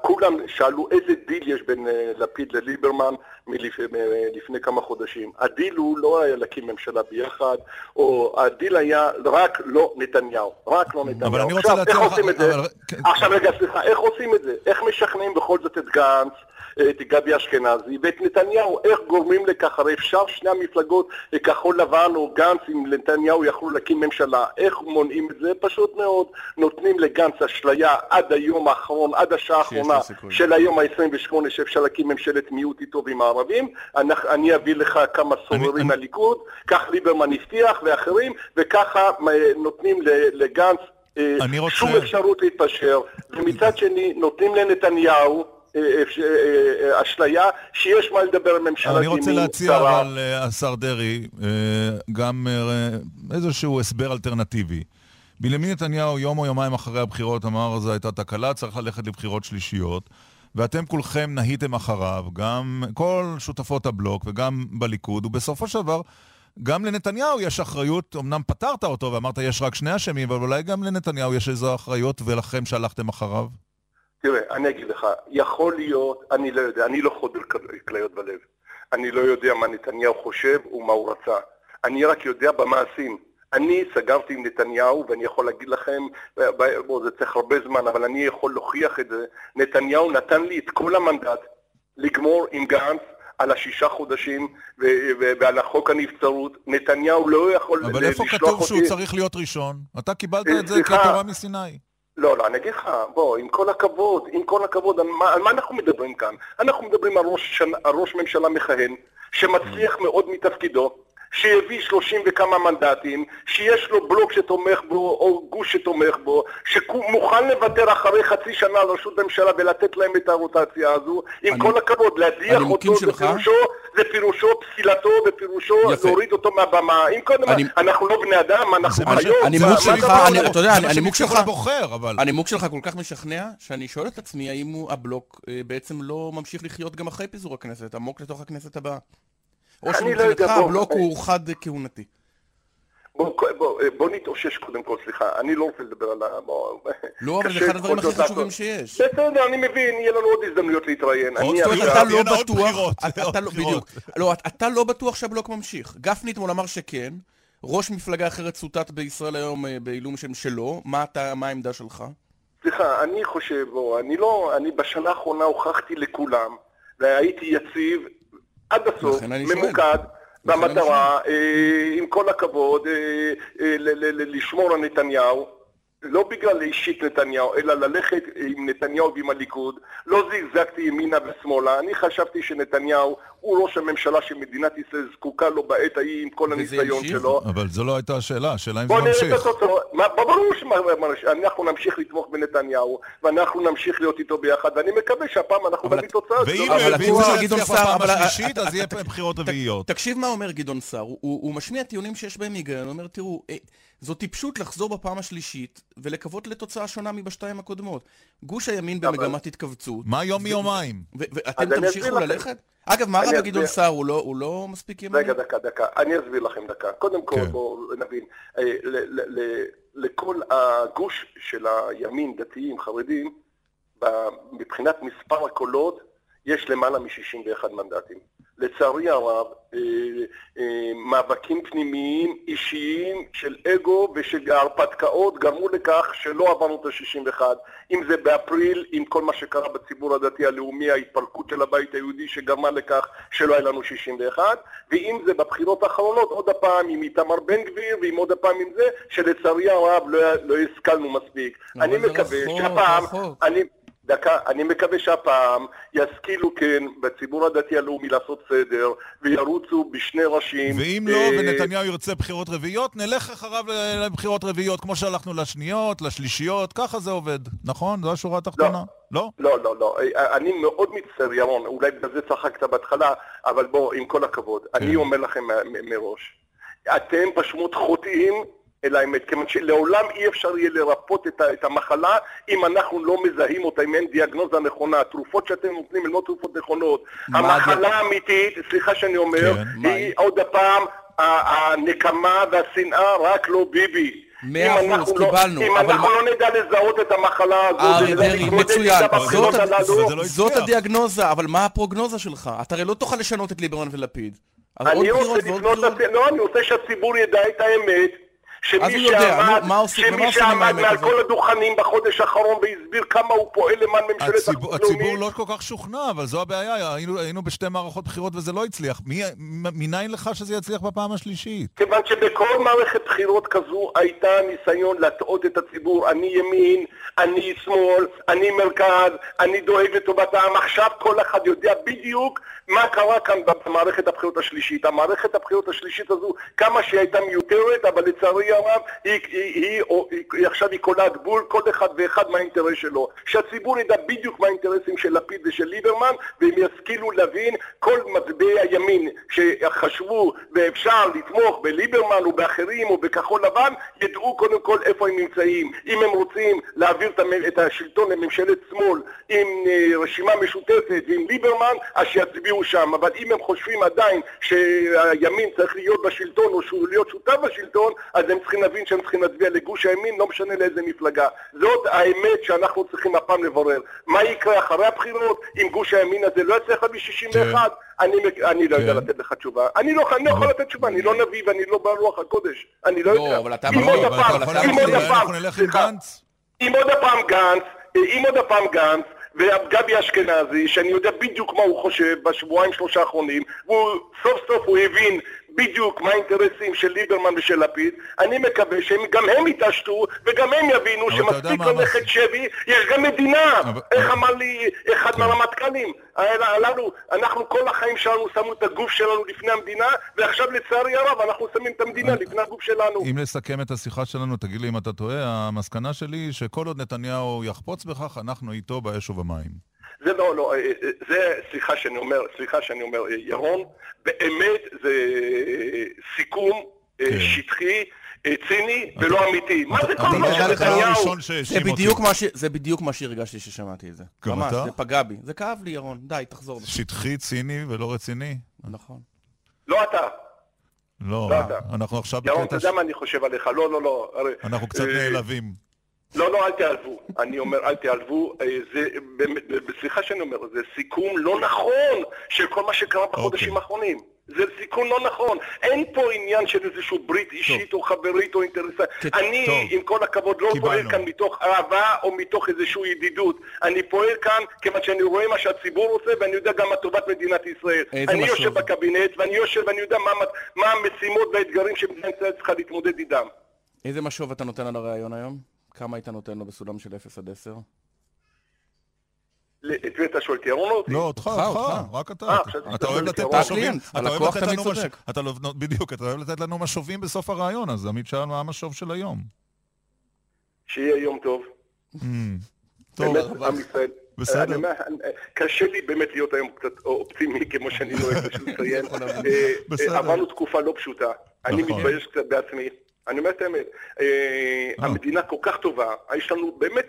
כולם שאלו איזה דיל יש בין אה, לפיד לליברמן מלפ, מלפני כמה חודשים. הדיל הוא לא היה להקים ממשלה ביחד, או הדיל היה רק לא נתניהו. רק לא נתניהו. אבל אני רוצה להציע לך... אבל... כן. עכשיו רגע, סליחה, איך עושים את זה? איך משכנעים בכל זאת את גנץ? את גבי אשכנזי ואת נתניהו, איך גורמים לכך, הרי אפשר שני המפלגות, כחול לבן או גנץ עם נתניהו יכלו להקים ממשלה, איך מונעים את זה? פשוט מאוד, נותנים לגנץ אשליה עד היום האחרון, עד השעה האחרונה של היום ה-28 שאפשר להקים ממשלת מיעוט איתו ועם הערבים, אני, אני אביא לך כמה סוררים מהליכוד, כך ליברמן הבטיח ואחרים, וככה נותנים לגנץ אה, רוצה... שום אפשרות להתפשר, ומצד שני נותנים לנתניהו אה, אה, אשליה שיש מה לדבר על ממשלה אני רוצה להציע אבל, השר דרעי, גם איזשהו הסבר אלטרנטיבי. בנימין נתניהו יום או יומיים אחרי הבחירות אמר זו הייתה תקלה, צריך ללכת לבחירות שלישיות. ואתם כולכם נהיתם אחריו, גם כל שותפות הבלוק וגם בליכוד, ובסופו של דבר, גם לנתניהו יש אחריות, אמנם פתרת אותו ואמרת יש רק שני אשמים, אבל אולי גם לנתניהו יש איזו אחריות ולכם שהלכתם אחריו? תראה, אני אגיד לך, יכול להיות, אני לא יודע, אני לא חודר כליות בלב. אני לא יודע מה נתניהו חושב ומה הוא רצה. אני רק יודע במעשים. אני סגרתי עם נתניהו, ואני יכול להגיד לכם, בוא, זה צריך הרבה זמן, אבל אני יכול להוכיח את זה. נתניהו נתן לי את כל המנדט לגמור עם גנץ על השישה חודשים ועל החוק הנבצרות. נתניהו לא יכול לשלוח אותי... אבל איפה כתוב שהוא צריך להיות ראשון? אתה קיבלת את זה כתורה מסיני. לא, לא, אני אגיד לך, בוא, עם כל הכבוד, עם כל הכבוד, על מה, על מה אנחנו מדברים כאן? אנחנו מדברים על ראש, על ראש ממשלה מכהן, שמצליח מאוד מתפקידו, שהביא שלושים וכמה מנדטים, שיש לו בלוק שתומך בו, או גוש שתומך בו, שמוכן לוותר אחרי חצי שנה על ראשות ממשלה ולתת להם את הרוטציה הזו, עם אני, כל הכבוד, להדיח אותו, זה פירושו, זה פירושו פסילתו, ופירושו להוריד אותו מהבמה. אם קודם, אני, אנחנו לא בני אדם, אנחנו חיות. הנימוק שלך, אתה יודע, הנימוק שלך, הנימוק שלך כל כך משכנע, שאני שואל את עצמי האם הבלוק אה, בעצם לא ממשיך לחיות גם אחרי פיזור הכנסת, עמוק לתוך הכנסת הבאה. או שמבחינתך לא הבלוק הוא חד כהונתי. בוא, בוא, בוא נתאושש קודם כל, סליחה, אני לא רוצה לדבר על ה... לא, אבל זה אחד הדברים הכי חשובים שיש. בסדר, אני מבין, יהיה לנו עוד הזדמנויות להתראיין. אתה לא בטוח, אתה לא, בדיוק, לא, אתה לא בטוח שהבלוק ממשיך. גפני אתמול אמר שכן, ראש מפלגה אחרת צוטט בישראל היום אה, בעילום שם שלו, מה העמדה שלך? סליחה, אני חושב, אני לא, אני בשנה האחרונה הוכחתי לכולם, והייתי יציב עד הסוף, ממוקד. במטרה, אה, עם כל הכבוד, אה, אה, לשמור על נתניהו, לא בגלל אישית נתניהו, אלא ללכת עם נתניהו ועם הליכוד. לא זגזגתי ימינה ושמאלה, אני חשבתי שנתניהו הוא ראש הממשלה שמדינת ישראל זקוקה לו בעת ההיא עם כל הניסיון שלו. אבל זו לא הייתה השאלה, השאלה אם זה ממשיך. בוא נראה את התוצאות. ברור שאנחנו נמשיך לתמוך בנתניהו, ואנחנו נמשיך להיות איתו ביחד, ואני מקווה שהפעם אנחנו נביא תוצאה. ואם הוא יצליח בפעם השלישית, אז יהיה בחירות רביעיות. תקשיב מה אומר גדעון סער, הוא משמיע טיעונים שיש בהם היגיון, הוא אומר, תראו, אה, זו טיפשות לחזור בפעם השלישית ולקוות לתוצאה שונה מבשתיים הקודמות. גוש הימין במגמת התכווצות. מה יום מיומיים? ואתם תמשיכו ללכת? אגב, מה רב גדעון סער? לא- הוא לא מספיק ימני? רגע, דקה, דקה. אני אסביר לכם דקה. קודם כל, כן. בואו נבין. אה, לכל הגוש של הימין, דתיים, חרדים, מבחינת מספר הקולות, יש למעלה מ-61 מנדטים. לצערי הרב, אה, אה, מאבקים פנימיים אישיים של אגו ושל ההרפתקאות גרמו לכך שלא עברנו את ה-61. אם זה באפריל, עם כל מה שקרה בציבור הדתי הלאומי, ההתפרקות של הבית היהודי שגרמה לכך שלא היה לנו 61, ואם זה בבחירות האחרונות, עוד הפעם עם איתמר בן גביר, ועם עוד הפעם עם זה, שלצערי הרב לא, לא השכלנו מספיק. אני מקווה שהפעם... אני, דקה, אני מקווה שהפעם ישכילו כן בציבור הדתי הלאומי לעשות סדר וירוצו בשני ראשים. ואם לא, ונתניהו ירצה בחירות רביעיות, נלך אחריו לבחירות רביעיות, כמו שהלכנו לשניות, לשלישיות, ככה זה עובד, נכון? זו השורה התחתונה? לא? לא, לא, לא. אני מאוד מצטער, ירון, אולי בגלל זה צחקת בהתחלה, אבל בוא, עם כל הכבוד, כן. אני אומר לכם מראש, אתם פשוט חוטאים אל האמת, כיוון שלעולם אי אפשר יהיה לרפות את, המחלה אם אנחנו לא מזהים אותה, אם אין דיאגנוזה נכונה. התרופות שאתם נותנים הן לא תרופות נכונות. המחלה האמיתית, סליחה שאני אומר, כן, היא עוד הפעם הנקמה והשנאה, רק לא ביבי. מאה אחוז, לא- קיבלנו. אם אנחנו לא נדע לזהות את המחלה הזאת, אריה מצוין. זאת הדיאגנוזה, אבל מה הפרוגנוזה שלך? אתה הרי לא תוכל לשנות את ליברמן ולפיד. אני רוצה לפנות, לא, אני רוצה שהציבור ידע את האמת. שמי שעמד, מה עושים, שמי שעמד מעל כל הדוכנים בחודש האחרון והסביר כמה הוא פועל למען ממשלת הציבור, הציבור לא כל כך שוכנע, אבל זו הבעיה, היינו, היינו בשתי מערכות בחירות וזה לא הצליח. מניין לך שזה יצליח בפעם השלישית? כיוון שבכל מערכת בחירות כזו הייתה ניסיון להטעות את הציבור, אני ימין, אני שמאל, אני מרכז, אני דואג לטובת העם. עכשיו כל אחד יודע בדיוק מה קרה כאן במערכת הבחירות השלישית. המערכת הבחירות השלישית הזו, כמה שהיא הייתה מיותרת, אבל לצערי הרב, היא, היא, היא, היא, היא עכשיו היא קולעת גבול, כל אחד ואחד מהאינטרס שלו. שהציבור ידע בדיוק מה האינטרסים של לפיד ושל ליברמן, והם ישכילו להבין כל מצביעי הימין שחשבו ואפשר לתמוך בליברמן או באחרים או בכחול לבן, ידעו קודם כל איפה הם נמצאים. אם הם רוצים להעביר את השלטון לממשלת שמאל עם אה, רשימה משותפת ועם ליברמן, אז שיצביעו שם. אבל אם הם חושבים עדיין שהימין צריך להיות בשלטון או שהוא להיות שותף בשלטון, אז הם צריכים להבין שהם צריכים להצביע לגוש הימין, לא משנה לאיזה מפלגה. זאת האמת שאנחנו צריכים הפעם לברר. מה יקרה אחרי הבחירות אם גוש הימין הזה לא יצליח להביא 61? כן. אני, אני לא יודע כן. לתת לך תשובה. אני לא, אני לא יכול לתת תשובה, אני לא נביא ואני לא ברוח הקודש. אני לא, לא יודע. אבל אתה מביא, אבל אנחנו נלך עם גנץ. אם עוד הפעם גנץ, אם עוד הפעם גנץ, וגבי אשכנזי, שאני יודע בדיוק מה הוא חושב בשבועיים שלושה האחרונים, והוא סוף סוף הוא הבין בדיוק מה האינטרסים של ליברמן ושל לפיד, אני מקווה שגם הם יתעשתו וגם הם יבינו שמספיק ללכת שבי, יש גם מדינה. אבל... איך אמר לי אחד כן. מהרמטכ"לים הללו, אנחנו כל החיים שלנו שמו את הגוף שלנו לפני המדינה, ועכשיו לצערי הרב אנחנו שמים את המדינה לפני הגוף שלנו. אם לסכם את השיחה שלנו, תגיד לי אם אתה טועה, המסקנה שלי היא שכל עוד נתניהו יחפוץ בכך, אנחנו איתו באש ובמים. זה לא, לא, אה, אה, זה, סליחה שאני אומר, סליחה שאני אומר, אה, ירון, באמת זה סיכום כן. שטחי. ציני ולא אמיתי. מה זה כל מה שנתניהו? זה בדיוק מה שהרגשתי ששמעתי את זה. גם אתה? זה פגע בי. זה כאב לי, ירון. די, תחזור. שטחי, ציני ולא רציני? נכון. לא אתה. לא, אנחנו עכשיו בקטע... ירון, אתה יודע מה אני חושב עליך? לא, לא, לא. אנחנו קצת נעלבים. לא, לא, אל תיעלבו. אני אומר, אל תיעלבו. אה, זה, סליחה שאני אומר, זה סיכום לא נכון של כל מה שקרה בחודשים. אוקיי. האחרונים. זה סיכון לא נכון. אין פה עניין של איזושהי ברית אישית טוב. או חברית או אינטרסה. כ- אני, טוב. עם כל הכבוד, לא קיבלנו. פועל כאן מתוך אהבה או מתוך איזושהי ידידות. אני פועל כאן כיוון שאני רואה מה שהציבור רוצה ואני יודע גם מה טובת מדינת ישראל. אני משהו. יושב בקבינט ואני יושב ואני יודע מה, מה המשימות והאתגרים שמדינת ישראל צריכה להתמודד איתם. איזה משוב אתה נותן על הרעיון היום? כמה היית נותן לו בסולם של 0 עד 10? את מי אתה שואל, את ירון או אותי? לא, אותך, אותך, רק אתה. אה, אתה אוהב לתת משובים, הלקוח תמיד צודק. לא- בדיוק, אתה אוהב לתת לנו משובים בסוף הרעיון, אז עמית שאל מה המשוב של היום. שיהיה יום טוב. Mm, טוב, עם ישראל. בסדר. קשה לי באמת להיות היום קצת אופטימי, כמו שאני לא אוהב לציין. אה, עברנו תקופה לא פשוטה. אני נכון. מתבייש קצת בעצמי. אני אומר את האמת, אה, אה. המדינה כל כך טובה, יש לנו באמת...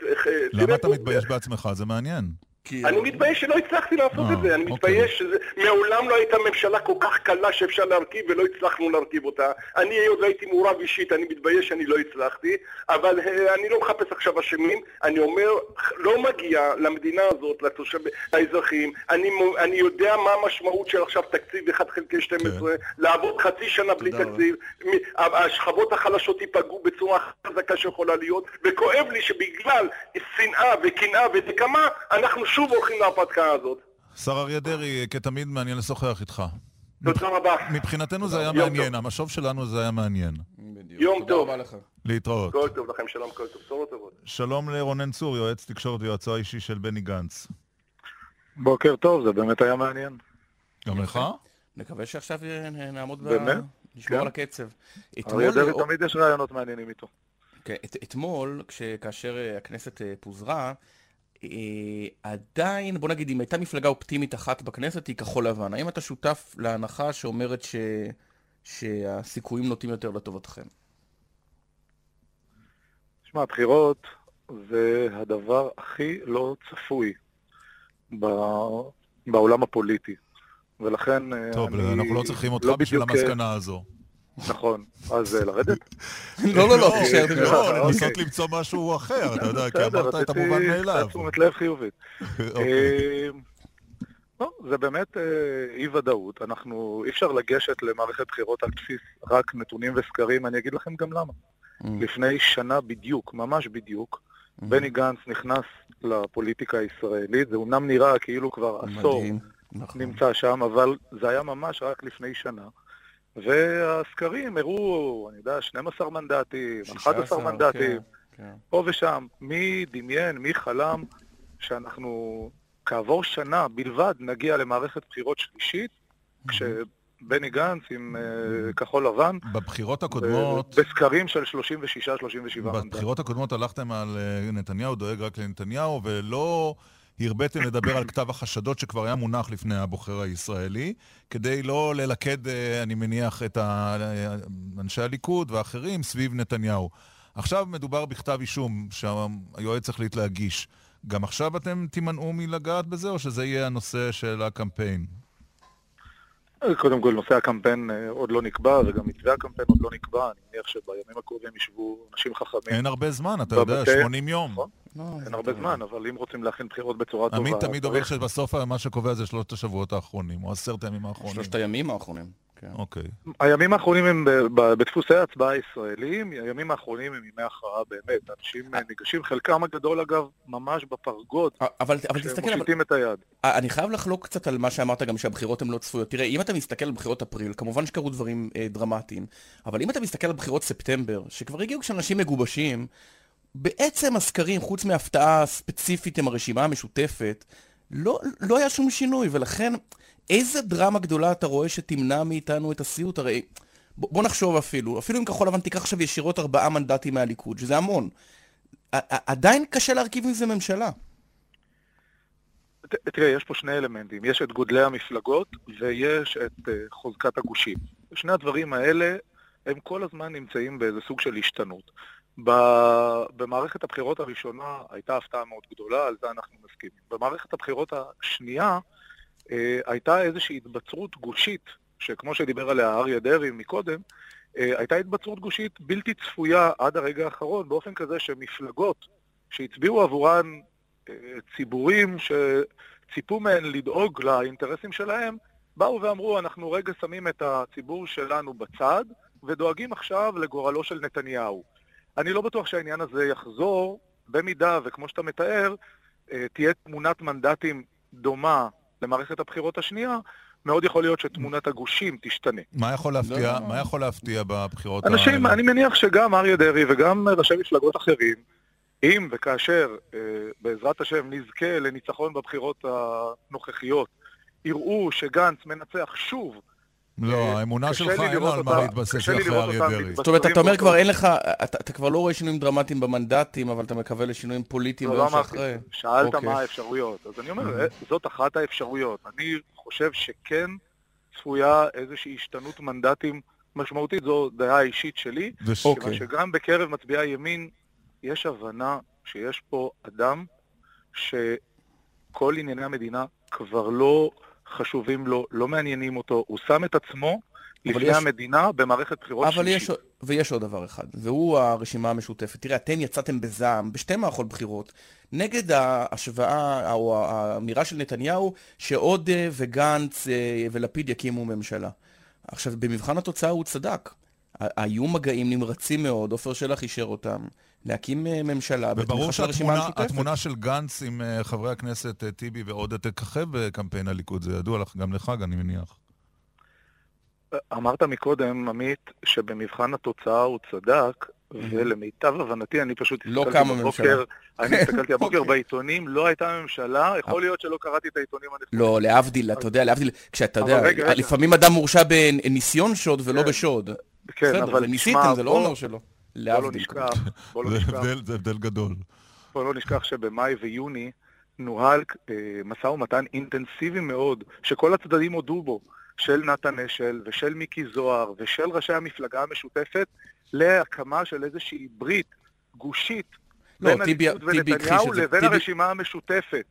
למה אתה מתבייש בעצמך? זה מעניין. כי... אני מתבייש שלא הצלחתי לעשות אה, את זה, אני אוקיי. מתבייש שזה... מעולם לא הייתה ממשלה כל כך קלה שאפשר להרכיב ולא הצלחנו להרכיב אותה. אני עוד לא הייתי מעורב אישית, אני מתבייש שאני לא הצלחתי, אבל אה, אני לא מחפש עכשיו אשמים, אני אומר, לא מגיע למדינה הזאת, לתושב... לאזרחים, אני, אני יודע מה המשמעות של עכשיו תקציב 1 חלקי 12, לעבוד חצי שנה בלי. תקציב, השכבות החלשות ייפגעו בצורה חזקה שיכולה להיות, וכואב לי שבגלל שנאה וקנאה ונקמה, אנחנו שוב הולכים להרפתקה הזאת. השר אריה דרעי, כתמיד מעניין לשוחח איתך. תודה רבה. מבחינתנו זה היה יום מעניין, המשוב שלנו זה היה מעניין. יום טוב. להתראות. כל טוב לכם, שלום, כל טוב. בשורות טובות. שלום לרונן צור, יועץ תקשורת ויועצו האישי של בני גנץ. בוקר טוב, זה באמת היה מעניין. גם לך? נקווה שעכשיו אה, נעמוד ב... באמת? נשמור כן. על הקצב. אריה דרעי תמיד יש רעיונות מעניינים איתו. כן, את, אתמול, כאשר אה, הכנסת אה, פוזרה, עדיין, בוא נגיד, אם הייתה מפלגה אופטימית אחת בכנסת, היא כחול לבן. האם אתה שותף להנחה שאומרת ש, שהסיכויים נוטים יותר לטובתכם? תשמע, הבחירות זה הדבר הכי לא צפוי ב- בעולם הפוליטי. ולכן אה, טוב, אני אנחנו לא צריכים אותך לא בשביל בדיוק, אה, המסקנה הזו. נכון. אז אה, לרדת? לא, לא, לא, תישאר, לא, תישאר. לנסות אוקיי. למצוא משהו אחר, אתה יודע, כי אמרת את המובן מאליו. תשומת לב חיובית. אוקיי. לא, זה באמת אה, אי ודאות. אנחנו, אי אפשר לגשת למערכת בחירות על בסיס רק נתונים וסקרים, אני אגיד לכם גם למה. Mm. לפני שנה בדיוק, ממש בדיוק, בני גנץ נכנס לפוליטיקה הישראלית, זה אומנם נראה כאילו כבר עשור. נכון. נמצא שם, אבל זה היה ממש רק לפני שנה. והסקרים הראו, אני יודע, 12 מנדטים, 11 16, מנדטים, כן, כן. פה ושם. מי דמיין, מי חלם שאנחנו כעבור שנה בלבד נגיע למערכת בחירות שלישית, כשבני גנץ עם אה, כחול לבן, בבחירות הקודמות... בסקרים של 36-37 מנדטים. בבחירות הקודמות הלכתם על אה, נתניהו, דואג רק לנתניהו, ולא הרביתם לדבר על כתב החשדות שכבר היה מונח לפני הבוחר הישראלי, כדי לא ללכד, אה, אני מניח, את אה, אנשי הליכוד ואחרים סביב נתניהו. עכשיו מדובר בכתב אישום שהיועץ החליט להגיש. גם עכשיו אתם תימנעו מלגעת בזה, או שזה יהיה הנושא של הקמפיין? קודם כל, נושא הקמפיין אה, עוד לא נקבע, וגם מתווה הקמפיין עוד לא נקבע. אני מניח שבימים הקרובים ישבו אנשים חכמים. אין הרבה זמן, אתה יודע, במטה. 80 יום. נכון. לא, אין הרבה. זמן, אבל אם רוצים להכין בחירות בצורה טובה... עמית תמיד אומר שבסוף מה שקובע זה שלושת השבועות האחרונים, או עשרת הימים האחרונים. שלושת הימים האחרונים. כן. אוקיי. הימים האחרונים הם בדפוסי ההצבעה הישראלים, הימים האחרונים הם ימי הכרעה באמת. אנשים אה, ניגשים, חלקם הגדול אגב, ממש בפרגוד, אבל, אבל תסתכל, אבל, את היד. אה, אני חייב לחלוק קצת על מה שאמרת גם שהבחירות הן לא צפויות. תראה, אם אתה מסתכל על בחירות אפריל, כמובן שקרו דברים אה, דרמטיים, אבל אם אתה מסתכל על בחירות ספטמבר, שכבר הגיעו כשאנשים מגובשים, בעצם הסקרים, חוץ מהפתעה ספציפית עם הרשימה המשותפת, לא, לא היה שום שינוי, ולכן איזה דרמה גדולה אתה רואה שתמנע מאיתנו את הסיוט? הרי בוא, נחשוב אפילו, אפילו אם כחול לבן תיקח עכשיו ישירות ארבעה מנדטים מהליכוד, שזה המון. עדיין קשה להרכיב עם זה ממשלה. תראה, יש פה שני אלמנטים. יש את גודלי המפלגות ויש את אה, חוזקת הגושים. שני הדברים האלה, הם כל הזמן נמצאים באיזה סוג של השתנות. במערכת הבחירות הראשונה הייתה הפתעה מאוד גדולה, על זה אנחנו מסכימים. במערכת הבחירות השנייה הייתה איזושהי התבצרות גושית, שכמו שדיבר עליה אריה דרעי מקודם, אה, הייתה התבצרות גושית בלתי צפויה עד הרגע האחרון, באופן כזה שמפלגות שהצביעו עבורן אה, ציבורים שציפו מהן לדאוג לאינטרסים שלהם, באו ואמרו, אנחנו רגע שמים את הציבור שלנו בצד, ודואגים עכשיו לגורלו של נתניהו. אני לא בטוח שהעניין הזה יחזור, במידה, וכמו שאתה מתאר, אה, תהיה תמונת מנדטים דומה למערכת הבחירות השנייה, מאוד יכול להיות שתמונת הגושים תשתנה. מה יכול להפתיע, לא. מה יכול להפתיע בבחירות אנשים, האלה? אני מניח שגם אריה דרעי וגם ראשי מפלגות אחרים, אם וכאשר אה, בעזרת השם נזכה לניצחון בבחירות הנוכחיות, יראו שגנץ מנצח שוב, לא, האמונה שלך אין לה על מה להתבסס אחרי אריה דרעי. זאת אומרת, אתה אומר כבר אין לך, אתה, כבר לא רואה שינויים דרמטיים במנדטים, אבל אתה מקווה לשינויים פוליטיים לא, ביום לא שאחרי. שאלת אוקיי. מה האפשרויות. אז אני אומר, אה, זאת אחת האפשרויות. אני חושב שכן צפויה איזושהי השתנות מנדטים משמעותית, זו דעה אישית שלי, וש- אוקיי. כיוון שגם בקרב מצביעי הימין יש הבנה שיש פה אדם כל ענייני המדינה כבר לא חשובים לו, לא מעניינים אותו, הוא שם את עצמו לפני יש- המדינה במערכת בחירות אבל יש, שלישית. ויש עוד דבר אחד, והוא הרשימה המשותפת. תראה, אתם יצאתם בזעם בשתי מערכות בחירות נגד ההשוואה או האמירה של נתניהו שעודה וגנץ אה, ולפיד יקימו ממשלה. עכשיו, במבחן התוצאה הוא צדק. היו מגעים נמרצים מאוד, עופר שלח אישר אותם, להקים אה, ממשלה וברור בתמיכה של הרשימה שהתמונה של גנץ עם אה, חברי הכנסת אה, טיבי ועודה תככב בקמפיין הליכוד, זה ידוע לך גם לך, אני מניח. אמרת מקודם, עמית, שבמבחן התוצאה הוא צדק, ולמיטב הבנתי, אני פשוט לא הסתכלתי קמה בבוקר, ממשלה. אני הסתכלתי הבוקר אוקיי. בעיתונים, לא הייתה ממשלה, יכול להיות שלא קראתי את העיתונים הנכונים. לא, להבדיל, אתה יודע, להבדיל, כשאתה יודע. לפעמים אדם מורשע בניסיון שוד ולא כן. בשוד. כן, אבל וניסיתם, תשמע, זה לא אומר שלא. לא להבדיל. בוא לא נשכח, הבדל- זה הבדל גדול. בוא לא נשכח שבמאי ויוני נוהל אה, משא ומתן אינטנסיבי מאוד, שכל הצדדים הודו בו, של נתן אשל ושל מיקי זוהר ושל ראשי המפלגה המשותפת, להקמה של איזושהי ברית גושית לא, בין הליכוד ונתניהו. לבין טיבי- הרשימה המשותפת.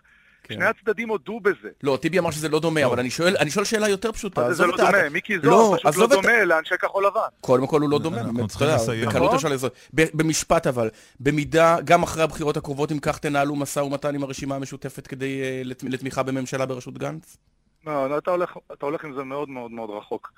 כן. שני הצדדים הודו בזה. לא, טיבי אמר שזה לא דומה, אבל אני שואל אני שואל שאלה יותר פשוטה. מה זה לא דומה? מיקי לא, זוהר פשוט לא עזוב את- דומה לאנשי כחול לבן. קודם כל הוא לא דומה, אנחנו צריכים לסיים. בקלות נכון. אפשר. ב- במשפט אבל, במידה, גם אחרי הבחירות הקרובות, אם כך תנהלו משא ומתן עם הרשימה המשותפת כדי אה, לת- לתמיכה בממשלה בראשות גנץ? לא, לא, אתה הולך, אתה הולך עם זה מאוד מאוד מאוד רחוק.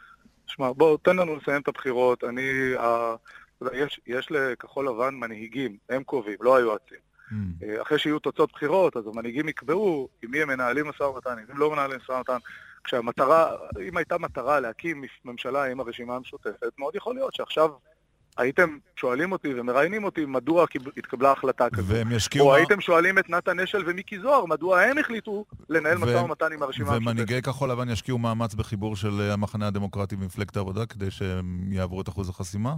שמע, בוא, תן לנו לסיים את הבחירות. אני, ה, יודע, יש, יש לכחול לבן מנהיגים, הם קובעים, לא היועצים. Mm. אה, אחרי שיהיו תוצאות בחירות, אז המנהיגים יקבעו עם מי הם מנהלים משא ומתן, הם לא מנהלים משא ומתן. כשהמטרה, אם הייתה מטרה להקים ממשלה עם הרשימה המשותפת, מאוד יכול להיות שעכשיו הייתם שואלים אותי ומראיינים אותי מדוע התקבלה החלטה כזאת. והם ישקיעו... או הייתם שואלים את נתן אשל ומיקי זוהר מדוע הם החליטו לנהל ו- משא ומתן עם הרשימה המשותפת. ומנהיגי כחול לבן ישקיעו מאמץ בחיבור של אה, המחנה הדמוקרטי ומפלגת העבודה כדי שהם יעברו את אחוז החסימה?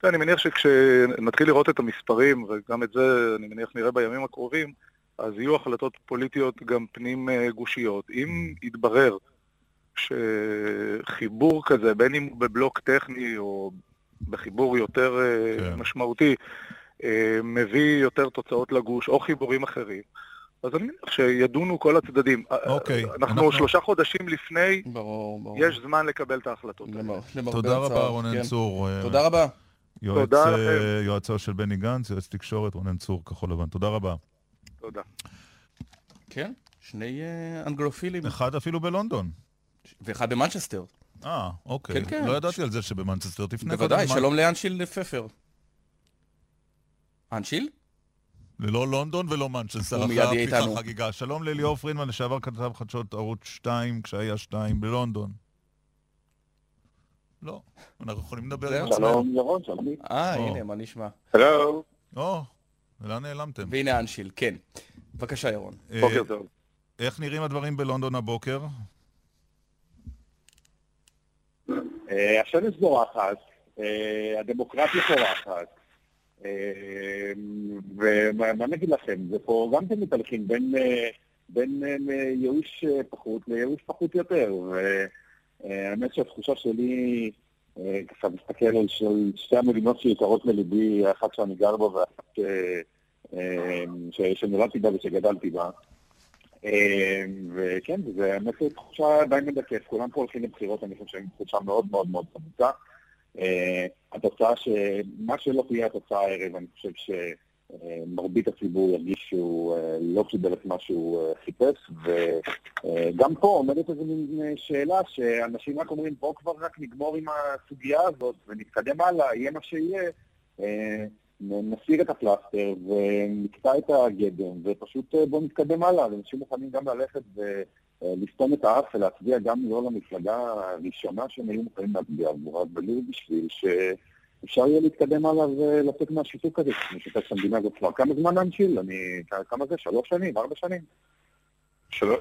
תראה, אני מניח שכשנתחיל לראות את המספרים, וגם את זה אני מניח נראה בימים הקרובים, אז יהיו החלטות פוליטיות גם פנים אה, גושיות. אם יתברר שחיבור כזה, בין אם הוא בבלוק טכני או בחיבור יותר אה, כן. משמעותי, אה, מביא יותר תוצאות לגוש או חיבורים אחרים, אז אני מניח שידונו כל הצדדים. אוקיי, אנחנו אנחנו- שלושה חודשים לפני, ברור, ברור. יש זמן לקבל את ההחלטות. למר- למרבה תודה רבה, רונן כן. צור. תודה רבה. יועץ, תודה אה, לכם. יועצו של בני גנץ, יועץ תקשורת, רונן צור, כחול לבן. תודה רבה. תודה. כן, שני אה, אנגלופילים, אחד אפילו בלונדון. ואחד במנצ'סטר. אה, אוקיי. כן, כן. לא ידעתי על זה שבמנצ'סטר תפנה בוודאי. שלום לאנשיל פפר. אנשיל? ללא לונדון ולא מנצ'סטר, הוא אחרי מיד יהיה. חגיגה. שלום לליאור פרידמן, לשעבר כתב חדשות ערוץ 2, כשהיה 2 בלונדון. לא, אנחנו יכולים לדבר עם? עצמנו. שלום ירון, שלום. אה. הנה, מה נשמע? הלו, או, לאן נעלמתם? והנה אנשיל, כן. בבקשה, ירון. אה, בוקר טוב. איך נראים הדברים בלונדון הבוקר? אה, השמש זורחת, אה, הדמוקרטיה פורחת, אה, ומה מה נגיד לכם, זה פה גם כן מתהלכים בין, בין ייאוש פחות לייאוש פחות יותר, והאמת שהתחושה שלי, אה, ככה מסתכל על שתי המדינות שיקרות לליבי, האחת שאני גר בה ואחת אה, אה, שנולדתי בה ושגדלתי בה. אה, וכן, זה באמת תחושה די מדכאת, כולם פה הולכים לבחירות, אני חושב, עם תחושה מאוד מאוד מאוד חמוצה. אה, התוצאה ש... מה שלא תהיה התוצאה הערב, אני חושב שמרבית הציבור ירגיש שהוא אה, לא קיבל את מה שהוא אה, חיפש, וגם פה עומדת איזו מין אה, שאלה שאנשים רק אומרים, בואו כבר רק נגמור עם הסוגיה הזאת ונתקדם הלאה, יהיה מה שיהיה. אה, נסיר את הפלסטר ונקטע את הגדם, ופשוט אה, בואו נתקדם הלאה. אנשים מוכנים גם ללכת ולסתום את האף ולהצביע גם לא למפלגה הראשונה שהם היו מוכנים להצביע עבורה, ולו בשביל שאפשר יהיה להתקדם הלאה ולצאת מהשיתוק הזה. אני שותף את המדינה הזאת כבר כמה זמן אנשיל? אני... כמה זה? שלוש שנים? ארבע שנים?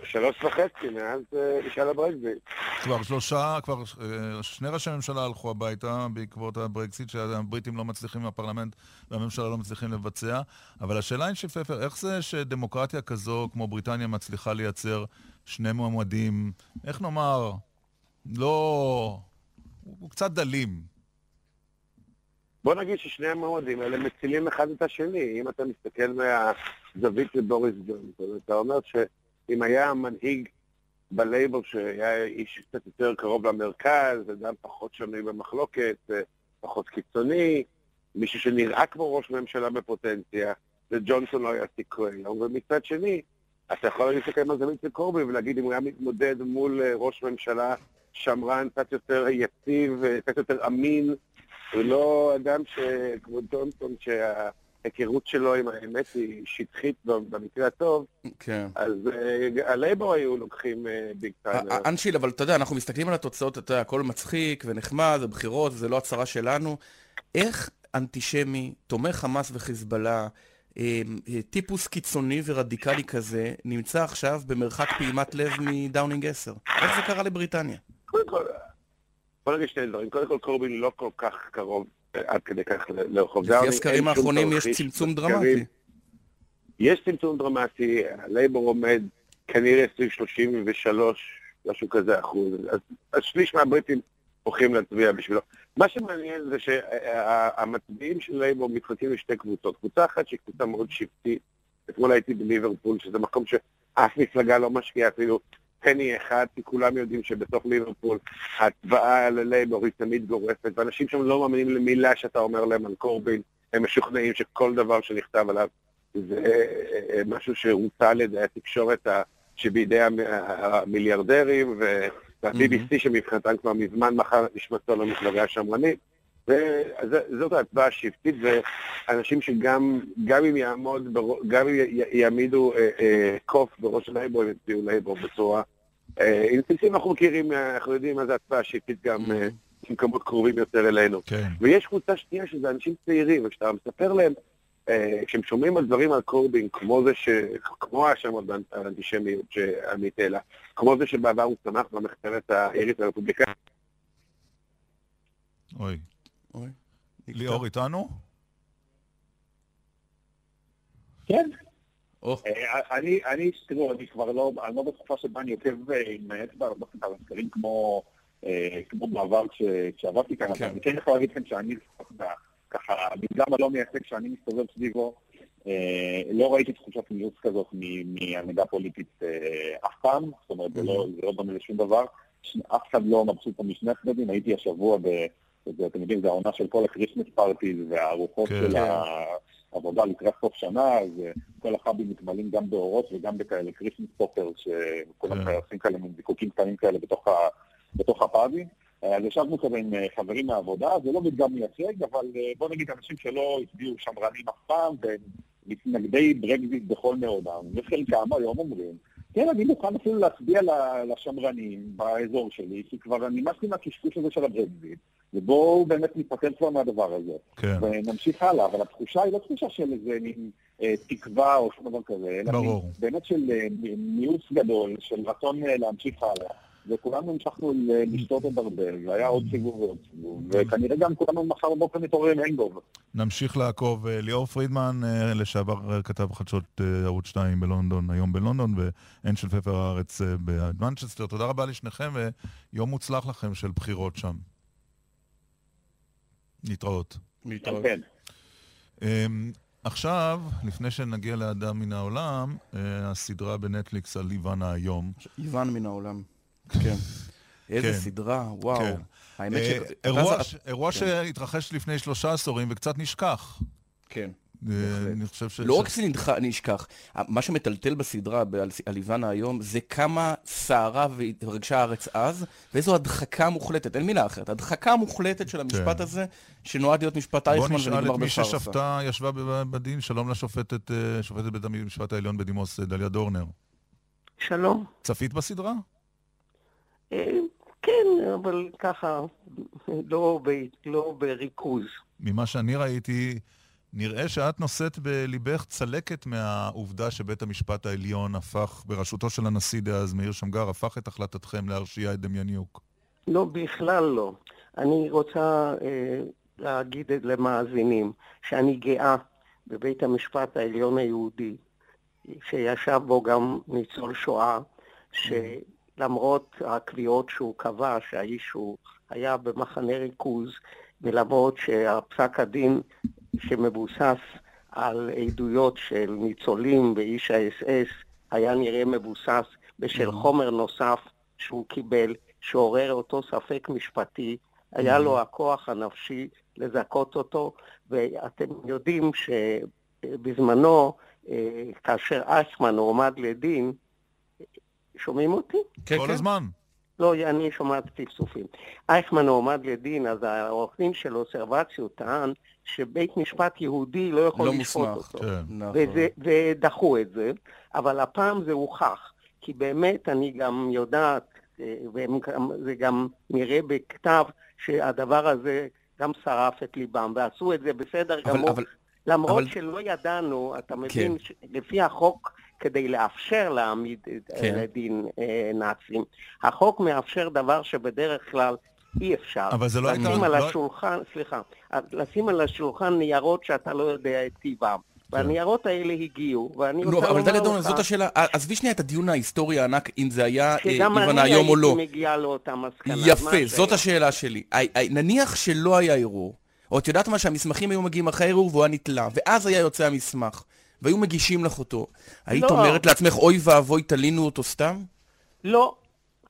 שלוש וחצי מאז אה, משאל הברקזיט. כבר שלושה, כבר אה, שני ראשי ממשלה הלכו הביתה בעקבות הברקסיט, שהבריטים לא מצליחים, הפרלמנט והממשלה לא מצליחים לבצע. אבל השאלה היא שפפר, איך זה שדמוקרטיה כזו, כמו בריטניה, מצליחה לייצר שני מועמדים, איך נאמר, לא... הוא קצת דלים. בוא נגיד ששני המועמדים האלה מצילים אחד את השני. אם אתה מסתכל מהזווית של בוריס ג'ונסון, אתה אומר שאם היה מנהיג בלייבור שהיה איש קצת יותר קרוב למרכז, אדם פחות שנוי במחלוקת, פחות קיצוני, מישהו שנראה כמו ראש ממשלה בפוטנציה, וג'ונסון לא היה סיכוי היום. ומצד שני, אתה יכול להסתכל מהזווית של קורבי ולהגיד אם הוא היה מתמודד מול אה, ראש ממשלה שמרן קצת יותר יציב, אה, קצת יותר אמין, הוא לא אדם ש... כמו ג'ונסון, שההיכרות שלו עם האמת היא שטחית במקרה הטוב, כן. אז uh, הלייבור היו לוקחים ביג uh, טיים. אנשיל, אבל אתה יודע, אנחנו מסתכלים על התוצאות, אתה יודע, הכל מצחיק ונחמד, זה בחירות, זה לא הצהרה שלנו. איך אנטישמי, תומך חמאס וחיזבאללה, טיפוס קיצוני ורדיקלי כזה נמצא עכשיו במרחק פעימת לב מדאונינג 10. איך זה קרה לבריטניה? קודם כל, בוא נגיד שני דברים. קודם כל, קורבין לא כל כך קרוב עד כדי כך לרחוב דאונינג. לפי הסקרים האחרונים יש צמצום דרמטי. יש צמצום דרמטי, הלייבור עומד כנראה סביב 33, משהו כזה אחוז. אז שליש מהבריטים הולכים להצביע בשבילו. מה שמעניין זה שהמצביעים של לייבור מתחלקים לשתי קבוצות. קבוצה אחת שהיא קבוצה מאוד שבטית. אתמול הייתי בליברפול, שזה מקום שאף מפלגה לא משקיעה אפילו פני אחד, כי כולם יודעים שבתוך ליברפול ההצבעה ללייבור היא תמיד גורפת, ואנשים שם לא מאמינים למילה שאתה אומר להם על קורבין, הם משוכנעים שכל דבר שנכתב עליו זה אה, אה, משהו שהוצע על ידי התקשורת שבידי המיליארדרים, וה-BBC שמבחינתם כבר מזמן מכר את נשמתו למפלגה השמרנית. וזאת ההצבעה השבטית, ואנשים שגם גם אם יעמוד, גם אם יעמידו אה, אה, קוף בראש לייבור, הם יצביעו לייבור בצורה אה. אנחנו מכירים, אנחנו יודעים מה זה הצבעה השבטית גם במקומות קרובים יותר אלינו. כן. ויש קבוצה שנייה שזה אנשים צעירים, וכשאתה מספר להם, כשהם שומעים על דברים על קורבין, כמו זה ש... כמו השמות באנטישמיות שעמית העלה, כמו זה שבעבר הוא צמח במחתרת העירית הרפובליקאית. אוי. ליאור איתנו? כן. אני, אני, תראו, אני כבר לא, אני לא בתקופה שבה אני עוקב עם האצבע על הסקרים כמו, כמו בעבר כשעברתי כאן, אבל אני כן יכול להגיד לכם שאני, ככה, המדגם הלא מייצג שאני מסתובב סביבו, לא ראיתי תחושת מיוס כזאת מעמידה פוליטית אף פעם, זאת אומרת, זה לא דומה לשום דבר. אף אחד לא מבסוט פה משני הצדדים, הייתי השבוע ב... אתם יודעים, זה העונה של כל ה Christmas parties והארוחות של העבודה לקראת סוף שנה, אז כל הפאבים מתמלאים גם באורות וגם בכאלה Christmas popper, שכולם עושים כאלה מין זיקוקים קטנים כאלה בתוך הפאבים. אז ישבנו כזה עם חברים מהעבודה, זה לא מדגם מייצג, אבל בוא נגיד אנשים שלא הצביעו שמרנים אף פעם, והם מתנגדי ברקזיט בכל מאודם, וחלקם היום אומרים, כן, אני מוכן אפילו להצביע לשמרנים באזור שלי, כי כבר נמאס לי מהקשקוש הזה של הברקזיט, ובואו באמת ניפטר כבר מהדבר הזה. כן. ונמשיך הלאה, אבל התחושה היא לא תחושה של איזה מין אה, תקווה או שום דבר כזה, אלא ברור. באמת של אה, מיעוט גדול, של רצון אה, להמשיך הלאה. וכולנו המשכנו לשתות את הרבה, והיה עוד סיבוב ועוד סיבוב, וכנראה גם כולנו מחר בבוקר מתעוררים הנגוב. נמשיך לעקוב. ליאור פרידמן, לשעבר כתב חדשות ערוץ 2 בלונדון, היום בלונדון, והן של פפר הארץ במנצ'סטר. תודה רבה לשניכם, ויום מוצלח לכם של בחירות שם. להתראות. להתראות. כן. עכשיו, לפני שנגיע לאדם מן העולם, הסדרה בנטפליקס על איוון היום. איוון מן העולם. כן. איזה כן. סדרה, וואו. כן. האמת אה, ש... אירוע, כן. שהתרחש לפני שלושה עשורים וקצת נשכח. כן. אה, אני חושב ש... לא רק שזה נדח- נשכח, מה שמטלטל בסדרה על- איוונה היום, זה כמה סערה והתרגשה הארץ אז, ואיזו הדחקה מוחלטת, אין מילה אחרת, הדחקה מוחלטת של המשפט. הזה, שנועד להיות משפט בוא אייכמן נשאל ונגמר את מי. ששפטה, ישבה בדין, שלום לשופטת, אה, שופטת בית המשפט העליון בדימוס, אה, דליה דורנר. שלום. צפית בסדרה? אה, כן, אבל ככה, לא, ב, לא בריכוז. ממה שאני ראיתי, נראה שאת נושאת בליבך צלקת מהעובדה שבית המשפט העליון הפך, בראשותו של הנשיא דאז מאיר שמגר, הפך את החלטתכם להרשיע את דמייניוק. לא, בכלל לא. אני רוצה אה, להגיד למאזינים שאני גאה בבית המשפט העליון היהודי, שישב בו גם ניצול שואה, שלמרות הקביעות שהוא קבע שהאיש הוא היה במחנה ריכוז, ולמרות שהפסק הדין שמבוסס על עדויות של ניצולים ואיש האס-אס היה נראה מבוסס בשל חומר נוסף שהוא קיבל, שעורר אותו ספק משפטי, היה לו הכוח הנפשי לזכות אותו, ואתם יודעים שבזמנו, אה, כאשר אסמן הועמד לדין, שומעים אותי? כן, כל הזמן. לא, אני שומעת צפצופים. אייכמן הועמד לדין, אז העורך דין שלו, סרבציו, טען שבית משפט יהודי לא יכול לא לשפוט מוסמך, אותו. כן. נכון. וזה, ודחו את זה, אבל הפעם זה הוכח. כי באמת אני גם יודעת, אה, וזה גם נראה בכתב, שהדבר הזה גם שרף את ליבם, ועשו את זה בסדר אבל- גמור. אבל- למרות אבל- שלא ידענו, אתה כן. מבין, ש- לפי החוק, כדי לאפשר להעמיד אה, כן. לדין אה, נאצים, החוק מאפשר דבר שבדרך כלל אי אפשר. אבל זה לא לשים הייתה- על לא- השולחן, סליחה, לשים על השולחן ניירות שאתה לא יודע את טיבם. והניירות האלה הגיעו, ואני נו, רוצה אבל לומר דליה דורנר, לך זאת השאלה. עזבי שנייה את הדיון ההיסטורי הענק, אם זה היה אה, שגם איוון אני היום או לא. הייתי מגיעה לאותה מסקנה. יפה? זאת השאלה שלי. נניח שלא היה ערעור, או את יודעת מה, שהמסמכים היו מגיעים אחרי הערעור והוא היה נתלה, ואז היה יוצא המסמך, והיו מגישים לך אותו, היית לא. אומרת לעצמך, אוי ואבוי, תלינו אותו סתם? לא,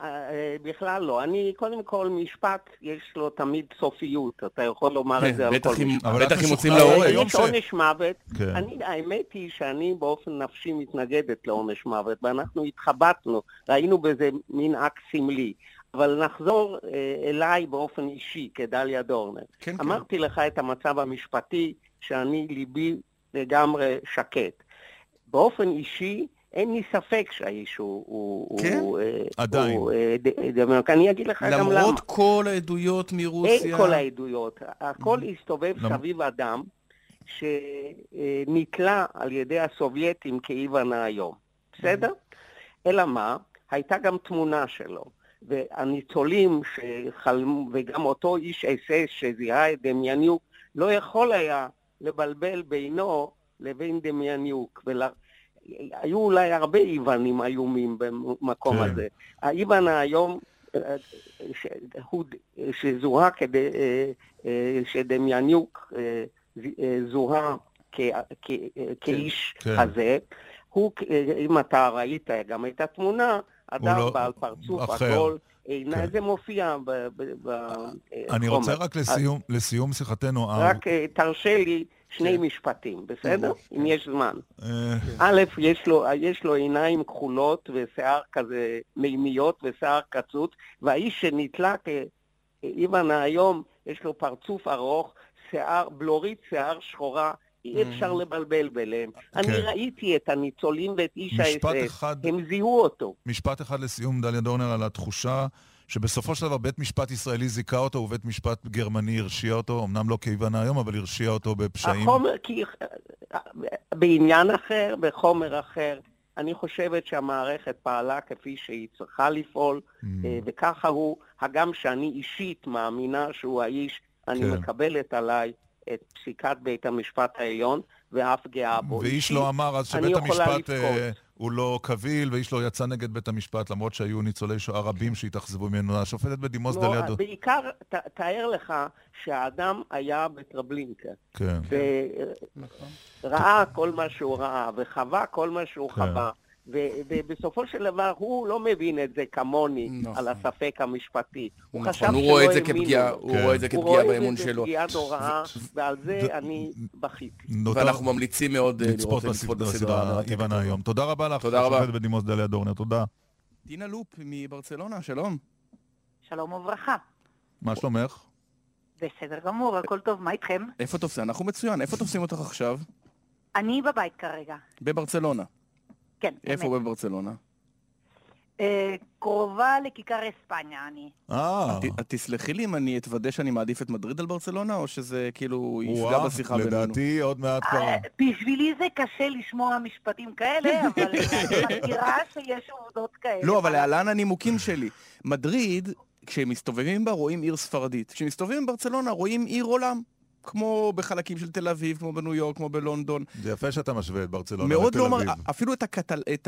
אה, אה, בכלל לא. אני, קודם כל, משפט, יש לו תמיד סופיות. אתה יכול לומר את זה על בטח כל אם- משפט. אבל בטח אם מוצאים להורג. יש עונש מוות. כן. אני, האמת היא שאני באופן נפשי מתנגדת לעונש מוות, ואנחנו התחבטנו, ראינו בזה מין אקט סמלי. אבל נחזור אה, אליי באופן אישי, כדליה דורנר. כן, כן. אמרתי לך את המצב המשפטי, שאני ליבי לגמרי שקט. באופן אישי, אין לי ספק שהאיש הוא... הוא כן? הוא, אה, עדיין. הוא, אה, ד- דמיון. אני אגיד לך גם למה. למרות כל העדויות מרוסיה... אין כל העדויות. הכל הסתובב למ- סביב אדם שנתלה על ידי הסובייטים כאיוון היום. בסדר? אלא מה? הייתה גם תמונה שלו. והניצולים שחלמו, וגם אותו איש אס אס שזיהה את דמיאניוק, לא יכול היה לבלבל בינו לבין דמיאניוק. ול... היו אולי הרבה איוונים איומים במקום כן. הזה. האיוון היום, אה, ש- הוא- שזוהה כדי, אה, אה, שדמיאניוק זוהה כ- כ- כאיש כן. הזה, הוא, אה, אם אתה ראית גם את התמונה, אדם לא- בעל פרצוף אחר. עגול, כן. זה מופיע ב- ב- ב- אני בחומר. רוצה רק לסיום, לסיום שיחתנו, אה, רק אה, תרשה לי שני כן. משפטים, בסדר? אם יש זמן. אה, א', יש לו, יש לו עיניים כחולות ושיער כזה מימיות ושיער קצוץ, והאיש שנתלה כאיוון היום, יש לו פרצוף ארוך, שיער, בלורית שיער שחורה, אי אפשר לבלבל ביניהם. אני ראיתי את הניצולים ואת איש אחד, הם זיהו אותו. משפט אחד לסיום, דליה דורנר, על התחושה שבסופו של דבר בית משפט ישראלי זיכה אותו ובית משפט גרמני הרשיע אותו, אמנם לא כיוון היום, אבל הרשיע אותו בפשעים. החומר, כי בעניין אחר, בחומר אחר, אני חושבת שהמערכת פעלה כפי שהיא צריכה לפעול, Mm. אה, וככה הוא, הגם שאני אישית מאמינה שהוא האיש, אני כן. מקבלת עליי את פסיקת בית המשפט העליון, ואף גאה בו. ואיש לא אמר אז שבית המשפט. אה, הוא לא קביל, ואיש לא יצא נגד בית המשפט, למרות שהיו ניצולי שואה רבים שהתאכזבו ממנו. השופטת בדימוס נו, דליה דורנר. בעיקר, ת, תאר לך שהאדם היה בטרבלינקה, כן. וראה כל מה שהוא ראה, וחווה כל מה שהוא כן. חווה. ו- ובסופו של דבר הוא לא מבין את זה כמוני נכון. על הספק המשפטי. הוא נכון, חשב הוא שלא רואה את זה האמינו כפגיעה, לו. הוא כן. רואה את זה הוא כפגיעה רואה באמון את זה שלו. כפגיעה נוראה, ועל זה ו- אני בכיתי. נותר ואנחנו ממליצים מאוד אה, לצפות לראות לצפות בסדרה איוון היום. תודה רבה לך, תודה רבה. בדימוס דליה דורנר, תודה. דינה לופ מברצלונה, שלום. שלום וברכה. מה שלומך? בסדר גמור, הכל טוב, מה איתכם? איפה תופסים? אנחנו מצוין. איפה תופסים אותך עכשיו? אני בבית כרגע. בברצלונה. כן, איפה אמת. בברצלונה? אה, קרובה לכיכר אספניה אני. אה, את- את תסלחי לי אם אני אתוודא שאני מעדיף את מדריד על ברצלונה, או שזה כאילו יפגע וואה, בשיחה בינינו? לדעתי עוד מעט כבר... אה, בשבילי זה קשה לשמוע משפטים כאלה, אבל אני מכירה שיש עובדות כאלה. לא, אבל להלן הנימוקים שלי. מדריד, כשמסתובבים בה רואים עיר ספרדית. כשמסתובבים בברצלונה רואים עיר עולם. כמו בחלקים של תל אביב, כמו בניו יורק, כמו בלונדון. זה יפה שאתה משווה את ברצלונה מאוד לתל לא מר... אביב. אפילו את, הקטל... את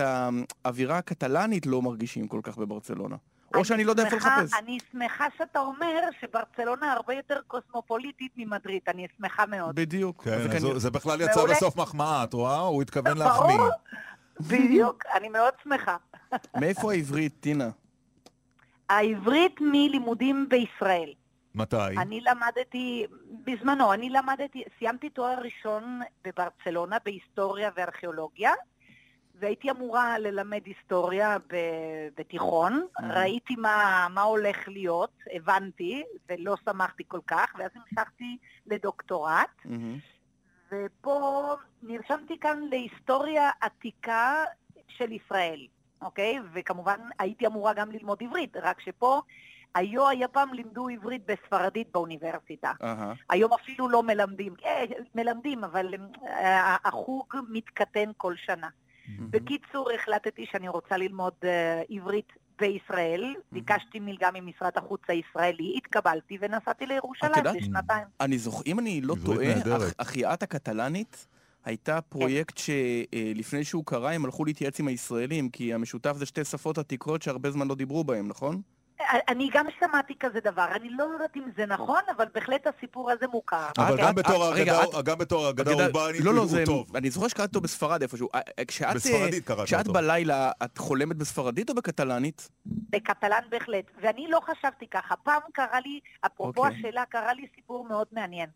האווירה הקטלנית לא מרגישים כל כך בברצלונה. או שאני לא יודע איפה לחפש. אני שמחה שאתה אומר שברצלונה הרבה יותר קוסמופוליטית ממדריד, אני שמחה מאוד. בדיוק. כן, אז הוא- זה בכלל יצא מעולה. בסוף מחמאה, את רואה? הוא התכוון ברור. להחמיא. בדיוק, אני מאוד שמחה. מאיפה העברית, טינה? העברית מלימודים בישראל. מתי? אני למדתי, בזמנו, אני למדתי, סיימתי תואר ראשון בברצלונה בהיסטוריה וארכיאולוגיה, והייתי אמורה ללמד היסטוריה בתיכון. ראיתי מה, מה הולך להיות, הבנתי, ולא שמחתי כל כך, ואז המשכתי לדוקטורט, ופה נרשמתי כאן להיסטוריה עתיקה של ישראל, אוקיי? וכמובן הייתי אמורה גם ללמוד עברית, רק שפה, היו, היה פעם לימדו עברית בספרדית באוניברסיטה. אהה. היום אפילו לא מלמדים, אה, מלמדים, אבל אה, החוג מתקטן כל שנה. בקיצור, החלטתי שאני רוצה ללמוד אה, עברית בישראל, ביקשתי מלגה ממשרד החוץ הישראלי, התקבלתי ונסעתי לירושלים? לשנתיים. אני זוכר, אם אני לא טועה, החייאת הקטלנית הייתה פרויקט שלפני שהוא קרה הם הלכו להתייעץ עם הישראלים, כי המשותף זה שתי שפות עתיקות שהרבה זמן לא דיברו בהם, נכון? אני גם שמעתי כזה דבר, אני לא יודעת אם זה נכון, אבל בהחלט הסיפור הזה מוכר. אבל את- גם בתור את- רגע, אגדה- גם בתור אגדה אגדה- אורבנית לא, לא, הוא. טוב. אני זוכר שקראתי אותו בספרד איפשהו. אה, אה, כשאת, אה, בספרדית קראת כשאת אותו. בלילה, את חולמת בספרדית או בקטלנית? בקטלן בהחלט, ואני לא חשבתי ככה. פעם קרה לי, אפרופו אוקיי. השאלה, קרה לי סיפור מאוד מעניין.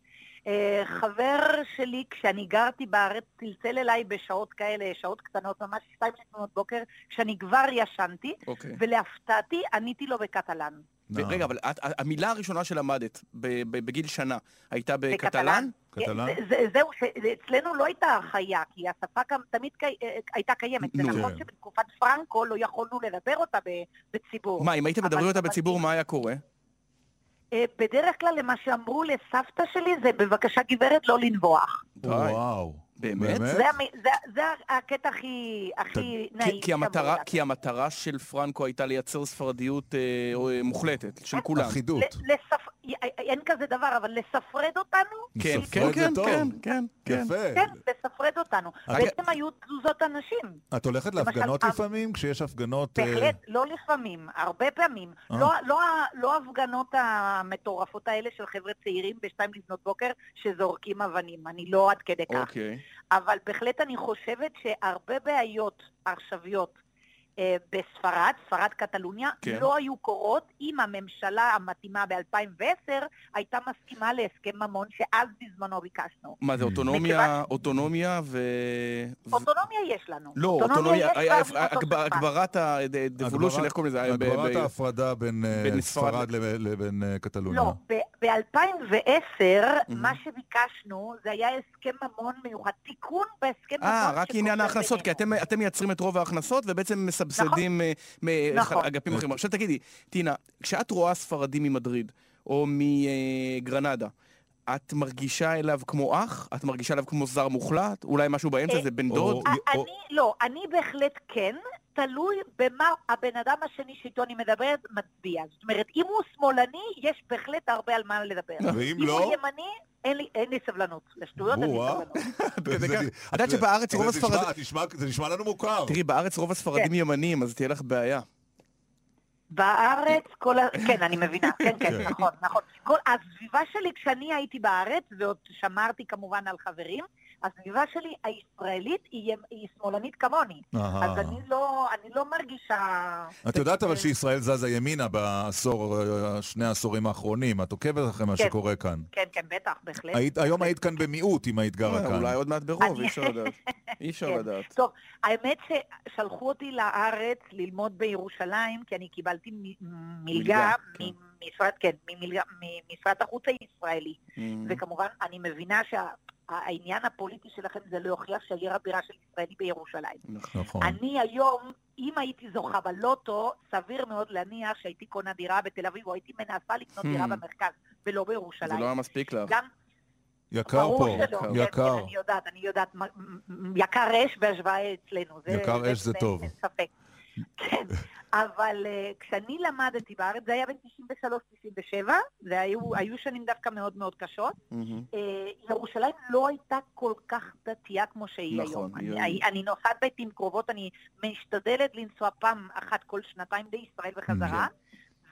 אה, חבר שלי, כשאני גרתי בארץ, צלצל אליי בשעות כאלה, שעות קטנות, ממש שתיים לפנות בוקר, כשאני כבר ישנתי, אוקיי. ולהפתעתי עניתי לו בקטלן. אה. רגע, אבל את, המילה הראשונה שלמדת בגיל שנה הייתה בקטלן? בקטלן. קטלן? זה- זה- זהו, שאצלנו לא הייתה הרחיה, כי השפה גם תמיד קי- אה, הייתה קיימת. זה. נכון כן. שבתקופת פרנקו לא יכולנו לדבר אותה בציבור. מה, אם הייתם מדברים אותה בציבור, מה היה קורה? אה, בדרך כלל למה שאמרו לסבתא שלי זה בבקשה גברת לא לנבוח. וואו. באמת? זה, זה, זה הקטע הכי, הכי כי, נעים. כי, המטרה, שאמרו כי המטרה של פרנקו הייתה לייצר ספרדיות אה, אה, מוחלטת, של כולם. אחידות. לספ... אין כזה דבר, אבל לספרד אותנו? כן, כן, כן. כן, כן, כן. יפה. כן, לספרד אותנו. בעצם היו תזוזות אנשים. את הולכת להפגנות לפעמים? כשיש הפגנות... אה, בהחלט, לא לפעמים, הרבה פעמים. אה. לא, לא, לא ההפגנות המטורפות האלה של חבר'ה צעירים בשתיים לפנות בוקר שזורקים אבנים, אני לא עד כדי כך. אוקיי. אבל בהחלט אני חושבת שהרבה בעיות עכשוויות בספרד, ספרד קטלוניה, כן. לא היו קורות אם הממשלה המתאימה ב-2010 הייתה מסכימה להסכם ממון שאז בזמנו ביקשנו. מה זה, אוטונומיה, אוטונומיה ו... אוטונומיה יש לנו. לא, אוטונומיה, הגב- שפה. הגברת ה-devolution, איך קוראים לזה? הגברת ההפרדה בין אה, בין ספרד לב- לבין אה, קטלוניה. לא, ב-2010 מה שביקשנו זה היה הסכם ממון מיוחד, תיקון בהסכם ממון. אה, רק עניין ההכנסות, כי. אתם, אתם מייצרים את רוב ההכנסות ובעצם מסבסדים נכון. נכון. אגפים אחרים. עכשיו תגידי, טינה, כשאת רואה ספרדי ממדריד או מגרנדה, את מרגישה אליו כמו אח? את מרגישה אליו כמו זר מוחלט? אולי משהו באמצע אה, זה בן דוד? אני, לא, אני בהחלט כן, תלוי במה הבן אדם השני שאיתו אני מדברת מצביע. זאת אומרת, אם הוא שמאלני, יש בהחלט הרבה על מה לדבר. ואם אם לא? הוא ימני, אין לי, סבלנות. לשטויות אין לי. סבלנות. את יודעת שבארץ רוב הספרדים... זה נשמע לנו מוכר. תראי, בארץ רוב הספרדים כן. ימניים, אז תהיה לך בעיה. בארץ, כל ה... כן, אני מבינה, כן, כן, כן. נכון, נכון. כל... הסביבה שלי, כשאני הייתי בארץ, ועוד שמרתי כמובן על חברים, הסביבה שלי הישראלית היא, היא שמאלנית כמוני. אז אני לא, אני לא מרגישה... את יודעת אבל שישראל זזה ימינה בעשור, שני העשורים האחרונים. את עוקבת אחרי מה כן. שקורה כאן. כן, כן, בטח, בהחלט. היית- היום היית כאן במיעוט אם היית גרה אה, כאן. אולי עוד מעט ברוב, אני- אי אפשר לדעת. אי אפשר כן. לדעת. טוב, האמת ששלחו אותי לארץ ללמוד בירושלים, כי אני קיבלתי מ- מלגה, מלגה כן. ממשרד, כן, ממשרד החוץ הישראלי. Mm. וכמובן, אני מבינה שהעניין הפוליטי שלכם זה להוכיח שעיר הבירה של ישראל היא בירושלים. נכון. אני היום, אם הייתי זוכה בלוטו, סביר מאוד להניח שהייתי קונה דירה בתל אביב, או הייתי מנסה לקנות דירה Hmm. במרכז, ולא זה בירושלים. לא היה מספיק לך. גם יקר פה, שלא, כן, יקר. כן, אני יודעת, אני יודעת, יקר אש בהשוואה אצלנו. זה- יקר אש זה זה- טוב. אין ספק. כן, אבל אה, כשאני למדתי בארץ, זה היה בין 93-97, זה היו היו שנים דווקא מאוד מאוד קשות. אה, ירושלים לא הייתה כל כך דתייה כמו שהיא נכון, היום. היא- אני, אני נוסעת לעיתים קרובות, אני משתדלת לנסוע פעם אחת כל שנתיים לישראל וחזרה,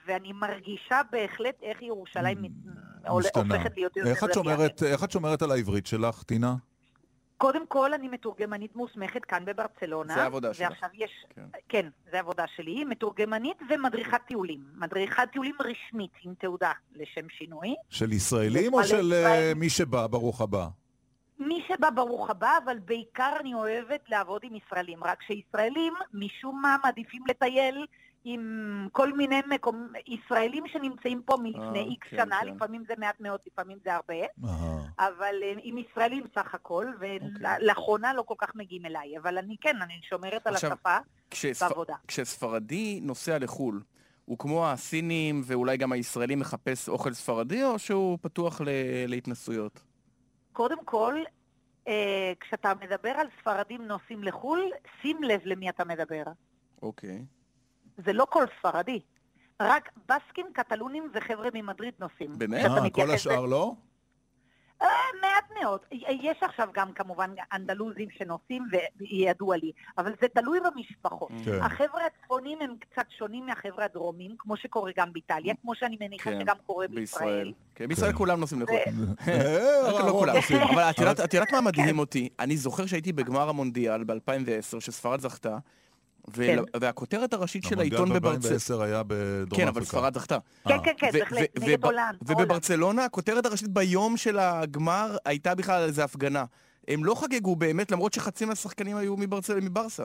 ואני מרגישה בהחלט איך ירושלים. הופכת להיות יותר... איך את שומרת על העברית שלך, טינה? קודם כל, אני מתורגמנית מוסמכת כאן בברצלונה. זה העבודה שלך. ועכשיו יש... כן, זה העבודה שלי. מתורגמנית ומדריכת טיולים. מדריכת טיולים רשמית עם תעודה לשם שינוי. של ישראלים או של אה, ישראל. מי שבא, ברוך הבא? מי שבא ברוך הבא, אבל בעיקר אני אוהבת לעבוד עם ישראלים. רק שישראלים משום מה מעדיפים לטייל עם כל מיני מקום... ישראלים שנמצאים פה מלפני אה, איקס כן, שנה, כן. לפעמים זה מעט מאוד, לפעמים זה הרבה. אהה. אבל אה, עם ישראלים סך הכל, אוקיי. ולאחרונה לא כל כך מגיעים אליי. אבל אני כן, אני שומרת על עכשיו, השפה כשספ... בעבודה. כשספרדי נוסע לחו"ל, הוא כמו הסינים ואולי גם הישראלים מחפש אוכל ספרדי, או שהוא פתוח ל... להתנסויות? קודם כל, אה, כשאתה מדבר על ספרדים נוסעים לחו"ל, שים לב למי אתה מדבר. אוקיי. זה לא כל ספרדי. רק בסקים, קטלונים וחבר'ה ממדריד נוסעים. באמת? אה, כל השאר לא? אה, מעט מאוד. יש עכשיו גם כמובן אנדלוזים שנוסעים, וידוע לי, אבל זה תלוי במשפחות. כן. החבר'ה הצפונים הם קצת שונים מהחבר'ה הדרומים, כמו שקורה גם באיטליה, כמו שאני מניחה כן, שגם קורה בישראל. כן, בישראל כולם נוסעים לחו"ל. אה, רק לא כולם. אבל- את יודעת מה מדהים אותי? אני זוכר שהייתי בגמר המונדיאל ב-2010, שספרד זכתה, ול- כן. והכותרת הראשית של המונדיאל העיתון בברצלונה... ב-2010 היה בדרום אפריקה. כן, אבל ספרד זכתה. כן, כן, כן, ו- בהחלט, נגד הולנד. ובברצלונה, הכותרת הראשית ביום של הגמר הייתה בכלל על איזה הפגנה. הם לא חגגו באמת, למרות שחצי מהשחקנים היו מברסה.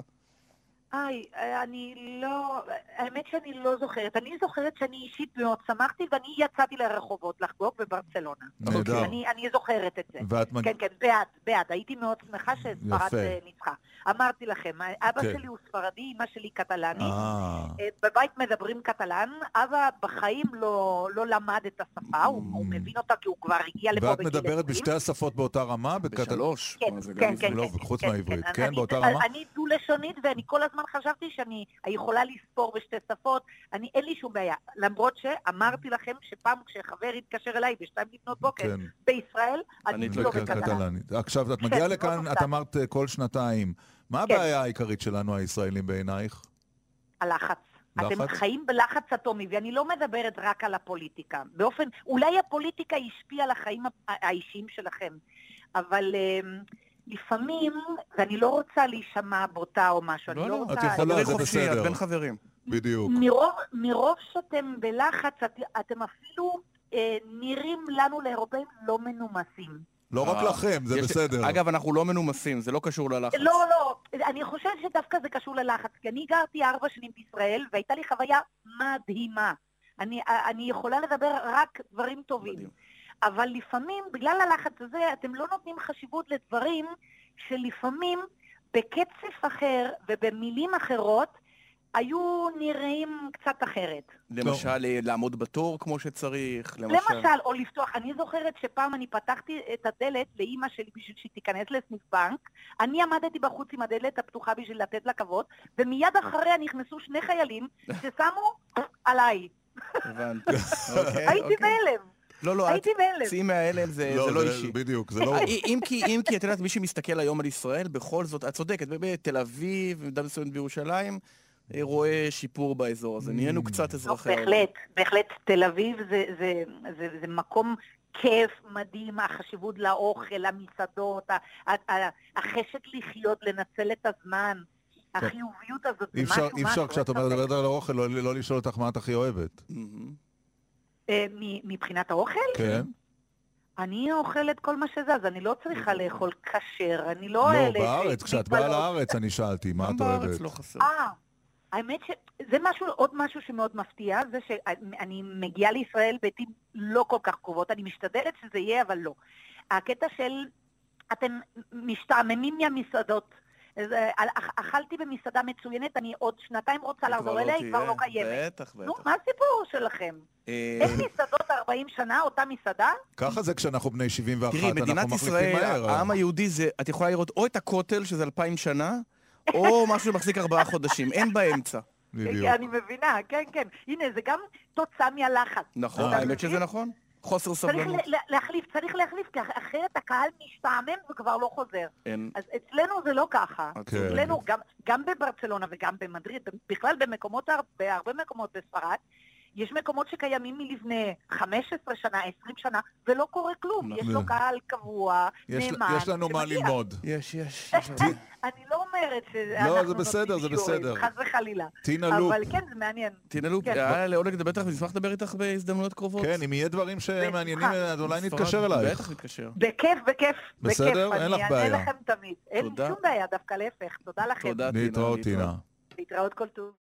היי, אני לא... האמת שאני לא זוכרת. אני זוכרת שאני אישית מאוד שמחתי, ואני יצאתי לרחובות לחגוג בברצלונה. נהדר. אני, אני זוכרת את זה. ואת מג- כן, כן, בעד, בעד. הייתי מאוד שמחה שספרד. אה, ניצחה. אמרתי לכם, אבא כן. שלי הוא ספרדי, אמא שלי קטלנית. אה. אה, בבית מדברים קטלן, אבא בחיים לא, לא למד את השפה, הוא, הוא מבין אותה כי הוא כבר הגיע לפה Mm. ואת בגיל מדברת 20. בשתי השפות באותה רמה? בשלוש. כן, כן, כן, לא, כן, חוץ כן, מהעברית. כן, כן, אני- באותה רמה? אני דו-לשונית, ואני כל הזמן חשבתי שאני יכולה לספור בשתי שפות, אני, אין לי שום בעיה. למרות שאמרתי לכם שפעם כשחבר התקשר אליי בשתיים לפנות בוקר, כן. בישראל, אני לא בקטלן. קטלנית. עכשיו, את כן, מגיעה מאוד לכאן, את מופתעת. אמרת אה, כל שנתיים. מה כן. הבעיה העיקרית שלנו, הישראלים, בעינייך? הלחץ. אתם לחץ? חיים בלחץ אטומי, ואני לא מדברת רק על הפוליטיקה. באופן, אולי הפוליטיקה השפיעה על החיים האישיים שלכם, אבל אמ, לפעמים, ואני לא רוצה להישמע בוטה או משהו, אני לא רוצה... את יכולה, זה חופשי, בסדר. את בין חברים. בדיוק. מרוב, מרוב שאתם בלחץ, את, אתם אפילו אה, נראים לנו לאירופאים לא מנומסים. לא רק אה, לכם, זה בסדר. אגב, אנחנו לא מנומסים, זה לא קשור ללחץ. לא, לא, אני חושבת שדווקא זה קשור ללחץ, כי אני גרתי ארבע שנים בישראל, והייתה לי חוויה מדהימה. אני, אני יכולה לדבר רק דברים טובים. אבל לפעמים, בגלל הלחץ הזה, אתם לא נותנים חשיבות לדברים שלפעמים בקצב אחר ובמילים אחרות היו נראים קצת אחרת. למשל, אה, לעמוד בתור כמו שצריך, למשל, או לפתוח, אני זוכרת שפעם אני פתחתי את הדלת לאימא שלי בשביל שהיא תיכנס לסניף בנק, אני עמדתי בחוץ עם הדלת הפתוחה בשביל לתת לה כבוד, ומיד אחריה נכנסו שני חיילים ששמו עליי. הבנתי. אוקיי, הייתי אוקיי. בהלם. לא, לא, הייתי בהלם. צאי מההלם, זה לא, זה לא אישי. בדיוק, זה לא- אה, אם כי, אם כי, את יודעת, מי שמסתכל היום על ישראל, בכל זאת, את צודקת, באמת, תל אביב, במידה מסוימת בירושלים, אה, רואה שיפור באזור הזה. נהיינו קצת אזרחי. בהחלט, בהחלט, תל אביב זה, זה, זה, זה מקום כיף, מדהים, החשיבות לאוכל, למסעדות, ה- ה- ה- החשק לחיות, לנצל את הזמן, החיוביות הזאת, זה אפשר, משהו, אי אפשר משהו, כשאת. מדברת על האוכל, לא- לא לשאול אותך מה את הכי אוהבת. אה, מבחינת האוכל? כן. אני אוכלת כל מה שזז, אני לא צריכה לאכול כשר, אני לא... לא, אלה בארץ, כשאת באה. לארץ אני שאלתי, מה את אוהבת? לא חסר. אה, האמת שזה משהו, עוד משהו שמאוד מפתיע, זה שאני מגיעה לישראל בעתים לא כל כך קרובות, אני משתדלת שזה יהיה, אבל לא. הקטע של, אתם משתעממים מהמסעדות. אז, אה, אכ- אכלתי במסעדה מצוינת, אני עוד שנתיים רוצה לחזור אליה, היא כבר לא קיימת. בטח, נו, בטח. מה הסיפור שלכם? אה, אין מסעדות 40 שנה, אותה מסעדה? ככה זה כשאנחנו בני 71, תראי, אנחנו מדינת מחליפים ישראל, מהר. העם היהודי זה, את יכולה לראות או את הכותל, שזה אלפיים שנה, או משהו שמחזיק ארבעה חודשים, אין באמצע. אני מבינה, כן, כן. הנה, זה גם תוצאה מהלחץ. נכון, אתה האמת? שזה נכון. חוסר צריך סבלנות. ל- להחליף, צריך להחליף, כי אחרת הקהל משתעמם וכבר לא חוזר. אין. אז אצלנו זה לא ככה. את צודקת. אצלנו, גם, גם בברצלונה וגם במדריד, בכלל במקומות, הר- בהרבה מקומות בספרד, יש מקומות שקיימים מלפני 15 שנה, 20 שנה, ולא קורה כלום. יש לו קהל קבוע, נאמן. יש לנו מה ללמוד. יש, יש. אני לא אומרת לא, זה בסדר, זה בסדר. חס וחלילה. טינה לופ. אבל כן, זה מעניין. טינה לופ, היה לעונג לדבר איתך, ונשמח לדבר איתך בהזדמנויות קרובות. כן, אם יהיה דברים שמעניינים, אז אולי נתקשר אלייך. בטח נתקשר. בכיף, בכיף. בסדר? אין לך בעיה. אני אענה לכם תמיד. אין לי שום בעיה, דווקא להפך. תודה לכם. תודה, טינה. להתראות, טינה. להתראות כל טוב.